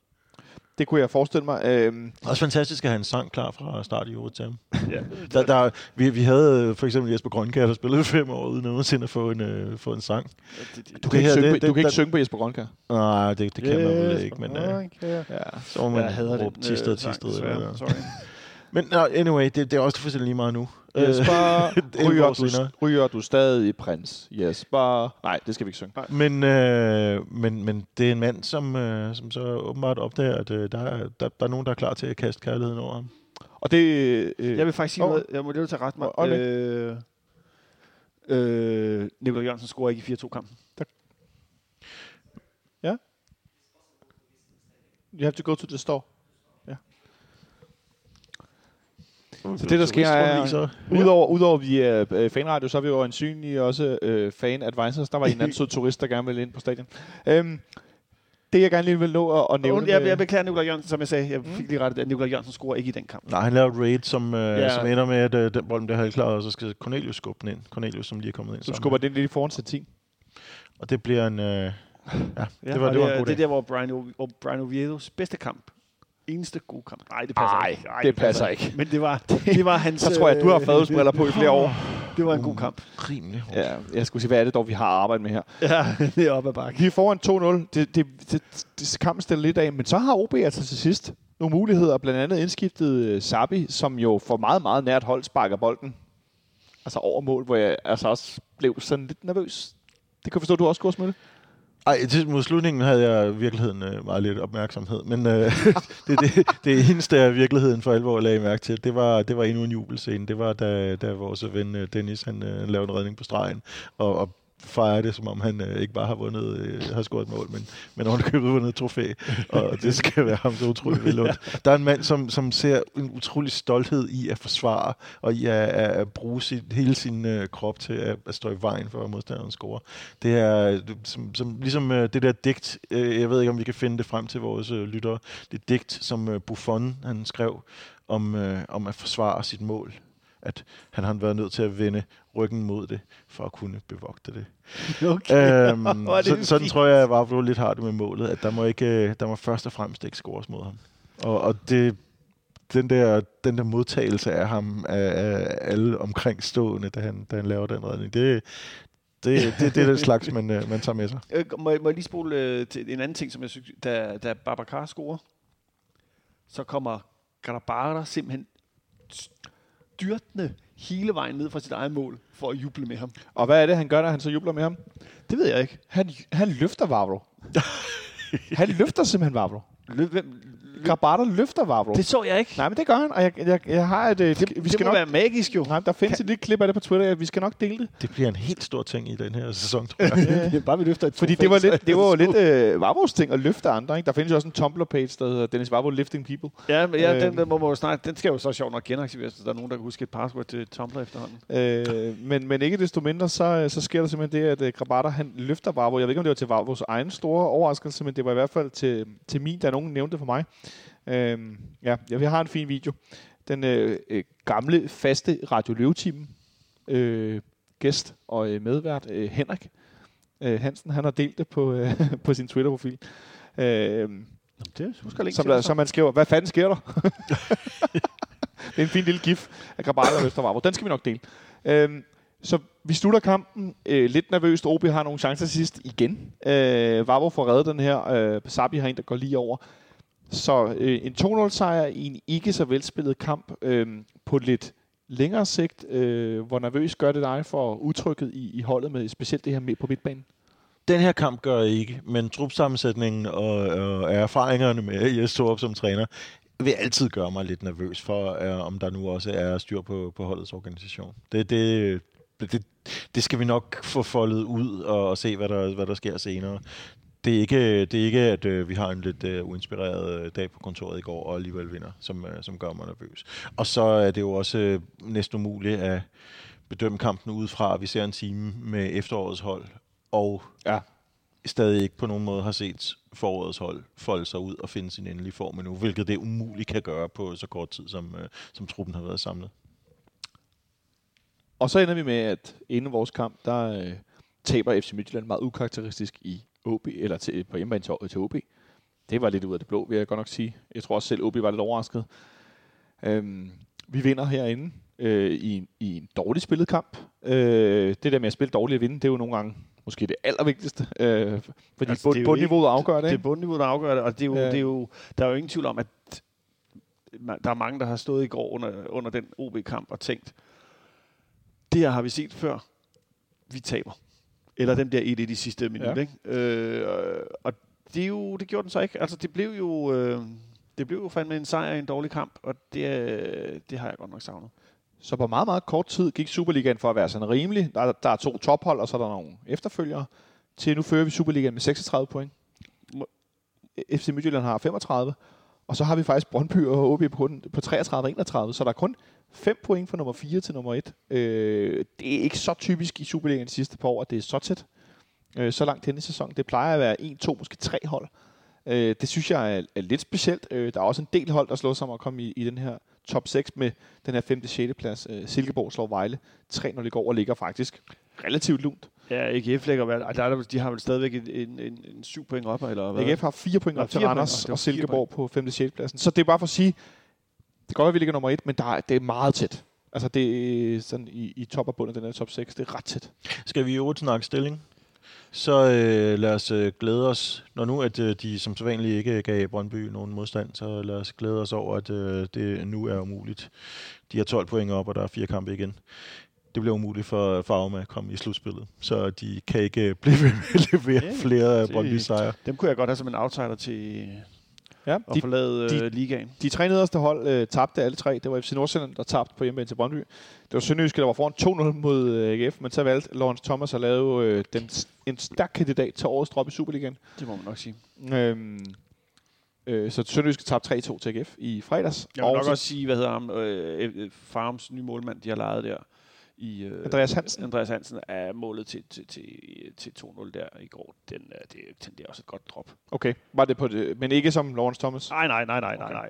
S2: Det kunne jeg forestille mig. Øh,
S3: Også fantastisk at have en sang klar fra start i Overtime.
S4: Ja.
S3: Der, der, vi, vi havde øh, for eksempel Jesper Grønkær, der spillede fem år uden nogensinde at få en, øh, få en sang.
S2: du kan,
S3: Det
S2: ikke,
S3: her,
S2: synge,
S3: det-
S2: på, du
S3: det-
S2: kan ikke
S3: der-
S2: synge på Jesper Grønkær.
S3: Nej, det, det kan man vel ikke, men øh,
S2: Ja.
S3: så må man
S4: hader
S3: råbe Tisted,
S4: øh,
S3: Tisted. eller-
S4: Sorry.
S3: Men no, anyway, det, det er også fuldstændig lige meget nu. Øh,
S2: Jesper,
S3: elleve
S2: ryger du, ryger du stadig prins? Jesper. Nej, det skal vi ikke synge.
S3: Men, øh, men, men det er en mand, som, øh, som så åbenbart opdager, at øh, der, er, der, der er nogen, der er klar til at kaste kærligheden over ham.
S2: Og det... Øh,
S4: Jeg vil faktisk sige
S2: Åh.
S4: noget. Jeg må lige tage ret mig.
S2: Øjeblik.
S4: Øh, øh, Nikolaj Jørgensen scorer ikke i 4-2-kampen.
S2: You have to go to the store. Ja. Så det, der sker, er,
S3: Turistrundviser.
S2: udover, udover vi er øh, fanradio, så er vi jo ansynlige også øh, fan advisors. Der var en anden sød turist, der gerne ville ind på stadion. Øhm, det, jeg gerne lige vil nå at, at nævne...
S4: Jeg,
S2: med-
S4: jeg beklager Nikolaj Jørgensen, som jeg sagde. Jeg fik lige rettet, at Nikolaj Jørgensen scorer ikke i den kamp.
S3: Nej, han laver et raid, som, øh,
S4: Ja.
S3: som ender med, at øh, den bold bliver halvklar, og så skal Cornelius skubbe den ind. Cornelius, som lige er kommet ind.
S2: Du skubber den lidt i foran til 10.
S3: Og det bliver en... Øh, ja,
S4: Ja,
S3: det var, det var
S4: det,
S3: en god
S4: det er
S3: dag.
S4: der, hvor Brian, O- Brian Oviedos bedste kamp. Eneste gode kamp. Nej, det passer
S2: Ej,
S4: ikke. Ej,
S2: det passer ikke.
S4: Men det var, det var hans...
S2: Så tror jeg, at du har
S4: øh,
S2: fadelsbriller på i flere år.
S4: Det var en god kamp.
S3: Rimelig hårdt.
S2: Ja, jeg skulle sige, hvad er det dog, vi har arbejdet med her?
S4: Ja, det er op ad bakke.
S2: Vi er foran 2-0. Det, det, det, det kampen stiller lidt af, men så har OB altså til sidst nogle muligheder. Blandt andet indskiftet øh, Sabi, som jo for meget, meget nært hold sparker bolden. Altså over mål, hvor jeg altså også blev sådan lidt nervøs. Det kan jeg forstå, du også det.
S3: Ej, til mod slutningen havde jeg i virkeligheden øh, meget lidt opmærksomhed, men øh, det, det, det eneste, af virkeligheden for alvor lagde mærke til, det var, det var endnu en jubelscene. Det var, da, da vores ven øh, Dennis, han øh, lavede en redning på stregen, og, og fejrer det, som om han øh, ikke bare har vundet, øh, har scoret et mål, men, men ovenikøbet vundet et trofæ. Og det skal være ham så utroligt vildt. Der er en mand, som, som ser en utrolig stolthed i at forsvare, og i at, at, bruge sit, hele sin øh, krop til at, at stå i vejen for, at modstanderen scorer. Det er øh, som, som, ligesom øh, det der digt, øh, jeg ved ikke, om vi kan finde det frem til vores øh, lyttere, det digt, som øh, Buffon han skrev om, øh, om at forsvare sit mål. At han har været nødt til at vende ryggen mod det, for at kunne bevogte det.
S4: Okay.
S3: Øhm,
S4: det
S3: så, sådan
S4: fint.
S3: tror jeg, at Vavlo lidt har det med målet, at der må, ikke, øh, der må først og fremmest ikke scores mod ham. Og, og det, den, der, den der modtagelse af ham, af, af alle omkringstående, da han, da han laver den redning, det, det, det, det er den slags, man, øh, man tager med sig.
S4: Øh, må, jeg- må jeg lige spole øh, til en anden ting, som jeg synes, da, da Babacar scorer, så kommer Garabara simpelthen styrtende hele vejen ned fra sit eget mål, for at juble med ham.
S2: Og hvad er det, han gør, når han så jubler med ham?
S4: Det ved jeg ikke.
S2: Han, han løfter Vavro. han løfter simpelthen Vavro.
S4: Løb, hvem,
S2: Grabata løfter Vavro.
S4: Det så jeg ikke.
S2: Nej, men det gør han, og jeg, jeg, jeg har et... Det, vi
S4: det
S2: skal
S4: må
S2: nok,
S4: være magisk jo.
S2: Nej, der findes et lille klip af det på Twitter, vi skal nok dele det.
S3: Det bliver en helt stor ting i den her sæson, tror jeg.
S4: det er bare, vi løfter et
S2: Fordi det var, lidt, det var jo lidt øh, Vavros ting at løfte andre. Ikke? Der findes jo også en Tumblr-page, der hedder Dennis Vavro Lifting People.
S4: Ja, men ja, den,
S2: Øhm.
S4: den, må man jo snart, den skal jo så sjovt nok genaktiveres, hvis der er nogen, der kan huske et password til Tumblr efterhånden.
S2: Øh, men, men ikke desto mindre, så, så sker der simpelthen det, at øh, Grabata han løfter Vavro. Jeg ved ikke, om det var til Vavros egen store overraskelse, men det var i hvert fald til, til min, da nogen nævnte det for mig. Øh, ja, jeg har en fin video. Den øh, øh, gamle, faste Radio Løve-team øh, gæst og øh, medvært øh, Henrik øh, Hansen, han har delt det på, øh, på sin Twitter-profil. Øh,
S4: Det husker jeg
S2: som, der, som man skriver, hvad fanden sker der? det er en fin lille gif af Grabata og Østervarbo. Den skal vi nok dele. Øhm, så vi slutter kampen øh, lidt nervøst. OB har nogle chancer sidst igen. Øh, Varbo får reddet den her. Øh, Sabi har en, der går lige over. Så øh, en 2-0 sejr i en ikke så velspillet kamp øh, på lidt længere sigt. Øh, hvor nervøs gør det dig for udtrykket i, i holdet med specielt det her med på midtbanen?
S3: Den her kamp gør jeg ikke, men trupsammensætningen og, og erfaringerne med Jes Torup som træner vil altid gøre mig lidt nervøs for, øh, om der nu også er styr på, på holdets organisation. Det, det, det, det skal vi nok få foldet ud og, og se, hvad der, hvad der sker senere. Det er ikke, det er ikke at øh, vi har en lidt øh, uinspireret øh, dag på kontoret i går og alligevel vinder, som, øh, som gør mig nervøs. Og så er det jo også øh, næsten umuligt at bedømme kampen udefra. Vi ser en time med efterårets hold, og
S2: Ja.
S3: stadig ikke på nogen måde har set forårets hold folde sig ud og finde sin endelige form endnu, hvilket det umuligt kan gøre på så kort tid, som, øh, som truppen har været samlet.
S2: Og så ender vi med, at inden vores kamp, der øh, taber FC Midtjylland meget ukarakteristisk i OB, eller til, på hjemmebane til, til OB. Det var lidt ud af det blå, vil jeg godt nok sige. Jeg tror også selv, OB var lidt overrasket. Øhm, vi vinder herinde øh, i, en- i en dårlig spillet kamp. Øh, det der med at spille dårligt og vinde, det er jo nogle gange måske det allervigtigste. Øh, fordi
S4: Altså,
S2: bund,
S4: det er
S2: bundniveauet afgør det.
S4: Det er
S2: ikke?
S4: bundniveauet, der afgør det, og det er jo,
S2: Ja.
S4: det er jo, der er jo ingen tvivl om, at der er mange, der har stået i går under, under den OB-kamp og tænkt, det her har vi set før, vi taber. Eller den der 1 i de sidste minutter.
S2: Ja.
S4: Ikke? Øh, og det, er jo, det gjorde den så ikke. Altså, det blev jo... Øh, det blev jo fandme en sejr i en dårlig kamp, og det, øh, det har jeg godt nok savnet.
S2: Så på meget, meget kort tid gik Superligaen for at være sådan rimelig. Der, er- der er to tophold, og så er der nogle efterfølgere. Til nu fører vi Superligaen med 36 point. FC Midtjylland har 35. Og så har vi faktisk Brøndby og OB på, på 33-31, Så der er kun 5 point fra nummer 4 til nummer 1. Øh, det er ikke så typisk i Superligaen de sidste par år, at det er så tæt. Øh, så langt denne sæson. Det plejer at være 1, 2, måske 3 hold. Øh, det synes jeg er, er lidt specielt. Øh, der er også en del hold, der slår sig om at komme i, i den her top 6 med den her 5. 6. plads. Øh, Silkeborg slår Vejle 3-0 i går og ligger faktisk relativt lunt.
S4: Ja, AGF lægger vel, ej, der er, der- de har vel stadigvæk en, en, en, en syv point op, eller hvad?
S2: AGF har 4 point op til
S4: fire.
S2: Randers og
S4: fire
S2: Silkeborg på 5. 6. pladsen. Så det er bare for at sige, det kan godt være, vi ligger nummer 1, men der er, det er meget tæt. Altså det er sådan i, i top og bund af den her top 6. Det er ret tæt.
S3: Skal vi i øvrigt snakke stilling? Så øh, lad os øh, glæde os, når nu at øh, de som sædvanligt ikke gav Brøndby nogen modstand, så lad os glæde os over, at øh, det nu er umuligt. De har 12 point op, og der er fire kampe igen. Det bliver umuligt for Farma at komme i slutspillet, så de kan ikke blive ved med at levere
S4: Ja,
S3: flere
S4: det-
S3: Brøndby sejre.
S4: Dem kunne jeg godt have som en outsider til
S2: Ja,
S4: at
S2: de,
S4: forlade
S2: de-
S4: øh, ligaen.
S2: de tre nederste hold øh, tabte alle tre. Det var FC Nordsjælland, der tabte på hjemmebane til Brøndby. Det var Sønderjyske, der var foran 2-0 mod øh, AGF, men så valgte Lawrence Thomas at lave øh, den, en stærk kandidat til årets drop i Superligaen.
S4: Det må man nok sige.
S2: Øhm, øh, så Sønderjyske tabte 3-2 til AGF i fredags.
S4: Jeg vil nok
S2: så
S4: også sige, hvad hedder ham, øh, øh, Farms nye målmand, de har lejet der. I, øh,
S2: Andreas Hansen.
S4: Andreas Hansen er målet til, til, til, til 2-0 der i går. Den, er, det, det er også et godt drop.
S2: Okay, var det på det, men ikke som Lawrence Thomas.
S4: Nej, nej, nej, nej, nej,
S2: Okay.
S4: nej.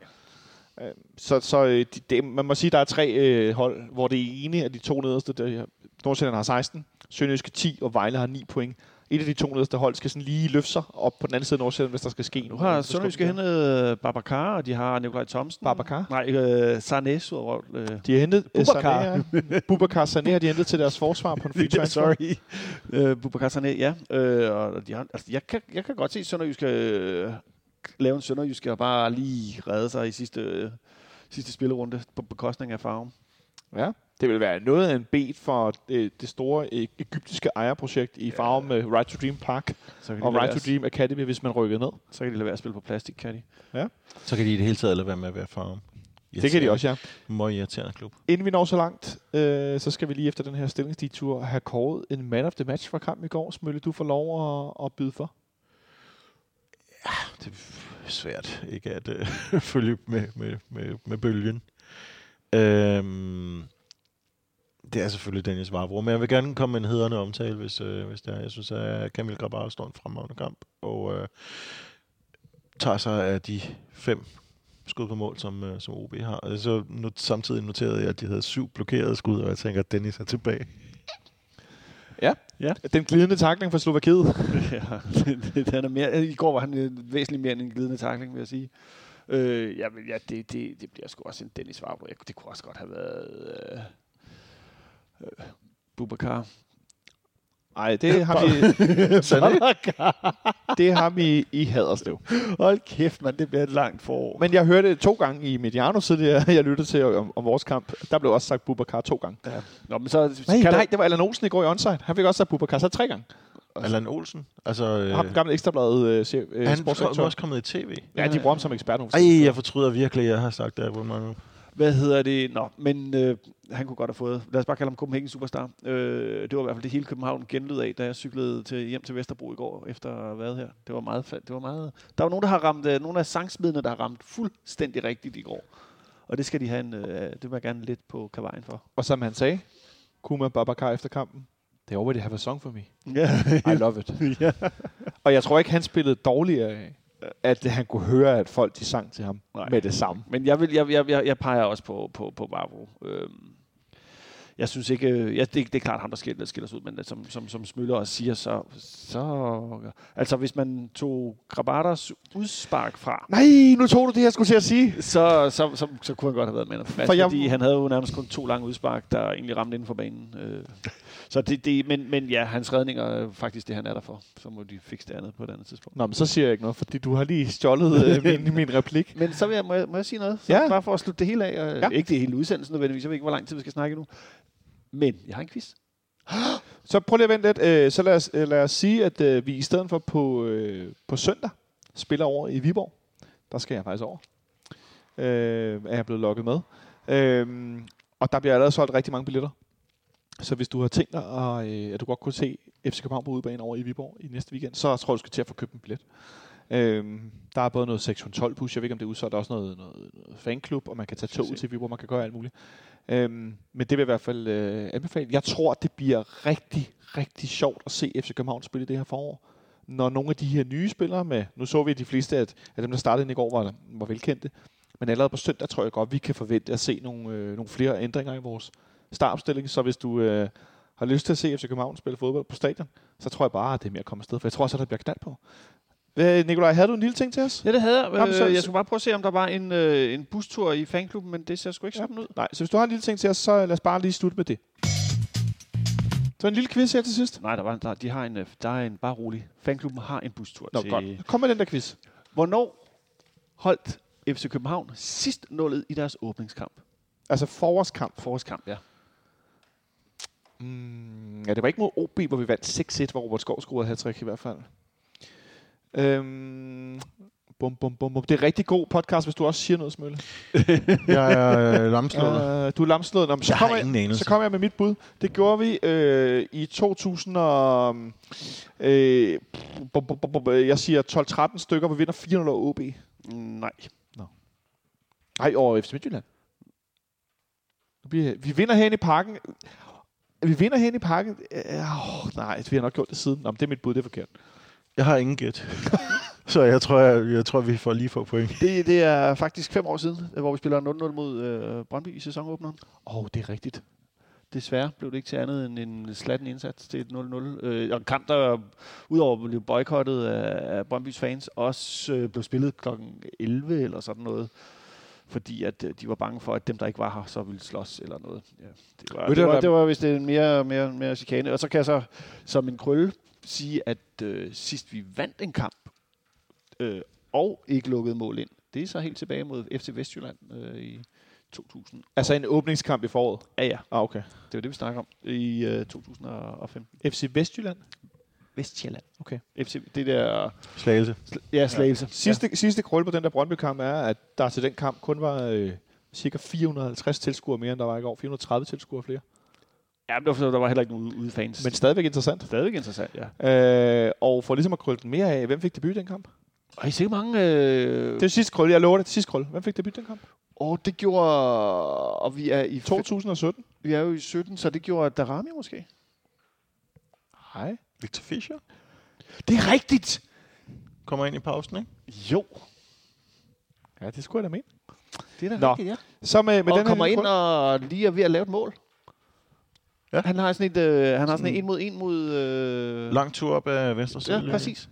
S2: Så, så øh, de, det, man må sige, der er tre øh, hold, hvor det ene af de to nederste, der, Nordsjælland har 16, Sønderjyske 10, og Vejle har 9 point. Et af de to nederste hold skal sådan lige løfte sig op på den anden side af Nordsjælland, hvis der skal ske
S4: Nu
S2: noget.
S4: har
S2: Så
S4: Sønderjyske hentet øh, Babacar, og de har Nikolaj Thomsen.
S2: Babacar?
S4: Nej, øh, Sarnes ud over... Øh.
S2: De har hentet øh,
S4: Boubacar.
S2: Sané, Bubakar Sané har de hentet til deres forsvar på en free transfer.
S4: sorry. Øh, Boubacar Sané, ja. Øh, og de har, altså, jeg, kan, jeg kan godt se Sønderjyske øh, lave en Sønderjyske og bare lige redde sig i sidste, øh, sidste spillerunde på bekostning af farven.
S2: Ja. Det vil være noget af en bed for det, det store øh, egyptiske ejerprojekt i farve med Right to Dream Park
S4: Så kan,
S2: og Right
S4: være,
S2: to Dream Academy, hvis man rykker ned.
S4: så kan de lade være at spille på plastik, kan de?
S3: Så kan de i det hele taget lade være med at være farm.
S2: Det kan de også, ja.
S3: Må irriterende klub.
S2: Inden vi når så langt, øh, så skal vi lige efter den her stillingsditur have kåret en man of the match fra kampen i går. Smølle, du får lov at, at byde for.
S3: Det er svært ikke at øh, følge med, med, med, med bølgen. Øhm, det er selvfølgelig Dennis Varbro, men jeg vil gerne komme med en hederne omtale, hvis, øh, hvis det er. Jeg synes, at Kamil Grabar står en fremragende kamp, og øh, tager sig af de fem skud på mål, som, øh, som OB har. Og så not, samtidig noterede jeg, at de havde syv blokerede skud, og jeg tænker, at Dennis er tilbage.
S2: Den glidende takling fra Slovakiet.
S4: ja, den er mere, I går var han øh, væsentligt mere end en glidende takling, vil jeg sige. Øh, ja, men ja, det, det, det bliver sgu også en Dennis. Jeg- Det kunne også godt have været øh, Bubakar.
S2: Nej, det har vi, det har vi i Haderslev.
S4: Hold kæft, man, det bliver et langt forår.
S2: Men jeg hørte to gange i Mediano, det, jeg lyttede til om, om vores kamp. Der blev også sagt Bubakar to gange.
S4: Ja. Nå, men så
S2: Nej, nej, det var Allan Olsen i går i onside. Han fik også sagt Bubakar så tre gange.
S3: Allan Olsen, altså... Øh,
S2: Øh. Ham, den gamle ekstrabladet øh, øh,
S3: han er også kommet i tv.
S2: Ja, de bruger ham som ekspert. nogle
S3: Ej, jeg fortryder virkelig, at jeg har sagt det. Hvor mange...
S4: Hvad hedder det? Nå, men øh, han kunne godt have fået, lad os bare kalde ham Copenhagen Superstar. Øh, det var i hvert fald det hele København genlyd af, da jeg cyklede til, hjem til Vesterbro i går, efter at have været her. Det var meget, det var meget der var nogen, der har ramt, øh, nogle af sangsmidene, der har ramt fuldstændig rigtigt i går. Og det skal de have en, øh, det vil jeg gerne lidt på kavajen for.
S2: Og som han sagde, Kuma Babakar efter kampen, they already have a song for me.
S4: Ja,
S2: I love it.
S4: ja.
S2: Og jeg tror ikke, han spillede dårligere af, at han kunne høre, at folk de sang til ham
S4: Nej.
S2: med det samme.
S4: Men jeg, vil, jeg, jeg, jeg, peger også på, på, på Barbro. Øhm, jeg synes ikke, øh, ja, det, det er klart ham, der skiller, skiller sig ud, men som, som, som Smøller også siger, så, så... Altså, hvis man tog Grabatas udspark fra,
S2: Nej, nu tog du det, jeg skulle til at sige.
S4: så, så, så, så kunne han godt have været med. For
S2: jeg-
S4: fordi han havde jo nærmest kun to lange udspark, der egentlig ramte inden for banen. Øh, så det, det, men, men ja, hans redninger er faktisk det, han er der for. Så må de fikse det andet på et andet tidspunkt.
S2: Nå, men så siger jeg ikke noget, fordi du har lige stjålet øh, min, min replik.
S4: Men så vil jeg, må, jeg, må jeg sige noget? Så
S2: Ja.
S4: Bare for at slutte det hele af. Og,
S2: ja.
S4: Ikke det hele udsendelsen nødvendigvis. Jeg ved ikke, hvor lang tid vi skal snakke nu. Men jeg har en quiz.
S2: Så prøv lige at vente lidt. Øh, så lad os, øh, lad os sige, at øh, vi i stedet for på, øh, på søndag spiller over i Viborg. Der skal jeg faktisk over. Øh, er jeg blevet lukket med. Øh, og der bliver allerede solgt rigtig mange billetter. Så hvis du har tænkt dig, at, øh, at du godt kunne se FC København på udebane over i Viborg i næste weekend, så tror jeg, du skal til at få købt en billet. Øhm, der er både noget sektion 12 bus, jeg ved ikke om det er udsolgt, der er også noget, noget, noget fanklub, og man kan tage tog til Viborg, man kan gøre alt muligt. Øhm, men det vil jeg i hvert fald øh, anbefale. Jeg tror, det bliver rigtig, rigtig sjovt at se FC København spille det her forår. Når nogle af de her nye spillere med, nu så vi at de fleste af, af dem, der startede i går, var, var velkendte. Men allerede på søndag tror jeg godt, vi kan forvente at se nogle, øh, nogle flere ændringer i vores startopstilling. Så hvis du øh, har lyst til at se FC København spille fodbold på stadion, så tror jeg bare, at det er mere at komme afsted. For jeg tror også, at der bliver knald på. Hvad, Nikolaj, havde du en lille ting til os?
S4: Ja, det havde jeg.
S2: Jamen, så-
S4: Øh, jeg skulle bare prøve at se, om der var en, øh, en bustur i fanklubben, men det ser sgu ikke sådan ud.
S2: Nej, så hvis du har en lille ting til os, så lad os bare lige slutte med det. Så en lille quiz her til sidst.
S4: Nej, der, var, der, de har en, øh, der er en, bare rolig. Fanklubben har en bustur
S2: Nå,
S4: til...
S2: godt. Kom med den der quiz.
S4: Hvornår holdt FC København sidst nullet i deres åbningskamp?
S2: Altså forårskamp.
S4: Forårskamp, ja.
S2: Mm, ja, det var ikke mod OB, hvor vi vandt 6-1, hvor Robert Skov scorede hat i hvert fald. Øhm, bum, bum, bum, bum. Det er rigtig god podcast, hvis du også siger noget, Smølle.
S3: Jeg er øh, lamslået.
S2: Uh, du er lamslået. Nå, så,
S3: Jeg ingen
S2: jeg,
S3: anelse.
S2: så kommer jeg med mit bud. Det gjorde vi øh, i 2000 og... Øh, bum, bum, bum, bum, jeg siger 12-13 stykker, vi vinder 400 over OB.
S4: Nej.
S2: Nej, over FC Midtjylland. Vi, vi vinder hen i parken. Vi vinder hen i parken. Øh, oh, nej, vi har nok gjort det siden. Nå, men det er mit bud, det er forkert.
S3: Jeg har ingen gæt. Så jeg tror, jeg, jeg tror, vi får lige få point.
S4: Det, det er faktisk fem år siden, hvor vi spiller 0-0 mod øh, Brøndby i sæsonåbneren.
S2: Åh, oh, det er rigtigt.
S4: Desværre blev det ikke til andet end en slatten indsats til et 0-0. Øh, og en kamp, der udover at blive boykottet af, af Brøndbys fans, også øh, blev spillet kl. 11 eller sådan noget. Fordi at øh, de var bange for, at dem, der ikke var her, så ville slås eller noget. Ja, det, var, det, var, det var vist en mere, mere, mere chikane. Og så kan jeg så som en krølle sige, at øh, sidst vi vandt en kamp, øh, og ikke lukkede mål ind, det er så helt tilbage mod FC Vestjylland øh, i 2000.
S2: Altså en åbningskamp i foråret?
S4: Ja, ja.
S2: Ah, okay.
S4: Det var det, vi snakker om i øh, 2015.
S2: FC Vestjylland?
S4: Vestjylland.
S2: Okay.
S4: FC, det der...
S3: Slagelse.
S4: Ja, Slagelse.
S2: Sidste, ja. sidste krølle på den der Brøndby-kamp er, at der til den kamp kun var øh, cirka 450 tilskuere mere, end der var i går. 430 tilskuere flere.
S4: Ja, men det der var heller ikke nogen ude fans.
S2: Men stadigvæk interessant.
S4: stadigvæk interessant, ja.
S2: Øh, og for ligesom at krølle den mere af, hvem fik debut i den kamp?
S4: Og I ser mange... Øh...
S2: Det er sidste krølle, jeg lover det. Sidste krølle. Hvem fik debut i den kamp?
S4: Og det gjorde... Og vi er i...
S2: 2017.
S4: Vi er jo i 17, så det gjorde Darami måske.
S2: Hej.
S3: Victor Fischer
S4: Det er rigtigt!
S3: kommer ind i pausen, ikke?
S4: Jo.
S2: Ja, det skulle jeg da mene.
S4: Det er da
S2: Nå.
S4: rigtigt, ja.
S2: Så med, med
S4: og
S2: den
S4: kommer
S2: her
S4: ind og lige er ved at lave et mål.
S3: Ja.
S4: Han har sådan et, øh, han har sådan
S3: Sådan-
S4: en mod en mod... Øh,
S3: Lang tur op ad venstre side.
S4: Ja, præcis.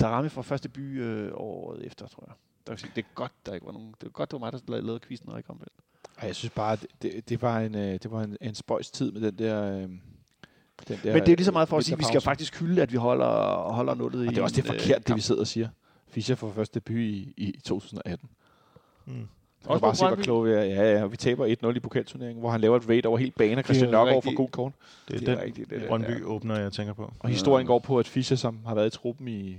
S4: Darami fra første by øh, året efter, tror jeg. Der sige, det er godt, der ikke var nogen. Det er godt, det var mig, der lavede quizzen, og ikke omvendt.
S2: Ej, jeg synes bare, det, det, var en, øh, det var en, en spøjs tid med den der... Øh, den der
S4: Men det er lige så meget for at sige, at vi skal faktisk hylde, at vi holder, holder nullet i
S2: Og det er også det
S4: øh,
S2: forkert, det vi
S4: kamp.
S2: sidder og siger. Fischer får først debut i, i 2018.
S3: Mm.
S4: Også
S2: bare se, hvor kloge vi er. Ja, ja, vi taber 1-0 i pokalturneringen, hvor han laver et raid over hele banen, og Christian Nørgaard
S4: rigtig-
S2: gul kort.
S3: Det er,
S4: Det er
S3: den
S4: rigtigt, det der,
S3: Brøndby
S4: ja.
S3: åbner, jeg tænker på.
S2: Og historien går på, at Fischer, som har været i truppen i,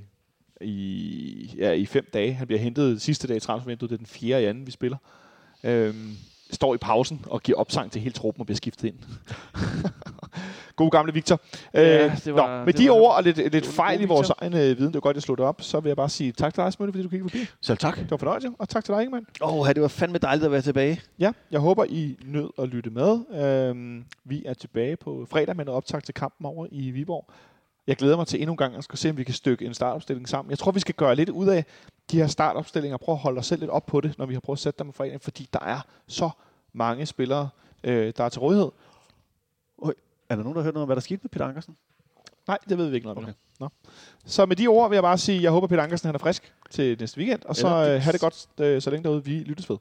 S2: i, ja, i fem dage, han bliver hentet sidste dag i transfervinduet, det er den fjerde i anden, vi spiller, øhm, står i pausen og giver opsang til hele truppen og bliver skiftet ind. God gamle Victor.
S4: Ja,
S2: øh,
S4: det var-
S2: nå, med
S4: det
S2: de
S4: var-
S2: ord og lidt, lidt fejl i vores
S4: Victor.
S2: egen øh, viden, det var godt, jeg slog det op, så vil jeg bare sige tak til dig, Smølle, fordi du kiggede forbi.
S3: Selv tak.
S2: Det var fornøjelse, og tak til dig, Ingemann.
S4: Åh, oh, det var fandme dejligt at være tilbage.
S2: Ja, jeg håber, I nød at lytte med. Øhm, vi er tilbage på fredag med noget optag til kampen over i Viborg. Jeg glæder mig til endnu en gang at skulle se, om vi kan stykke en startopstilling sammen. Jeg tror, vi skal gøre lidt ud af de her startopstillinger, prøve at holde os selv lidt op på det, når vi har prøvet at sætte dem på fredag, fordi der er så mange spillere, øh, der er til rådighed.
S4: Er der nogen, der har hørt noget om, hvad der skete med Peter Ankersen?
S2: Nej, det ved vi ikke noget Okay. Nå. Så med de ord vil jeg bare sige, at jeg håber, Peter Ankersen han er frisk til næste weekend, og så
S4: Eller
S2: øh,
S4: det-
S2: have det godt, øh, så længe derude. Vi lyttes ved.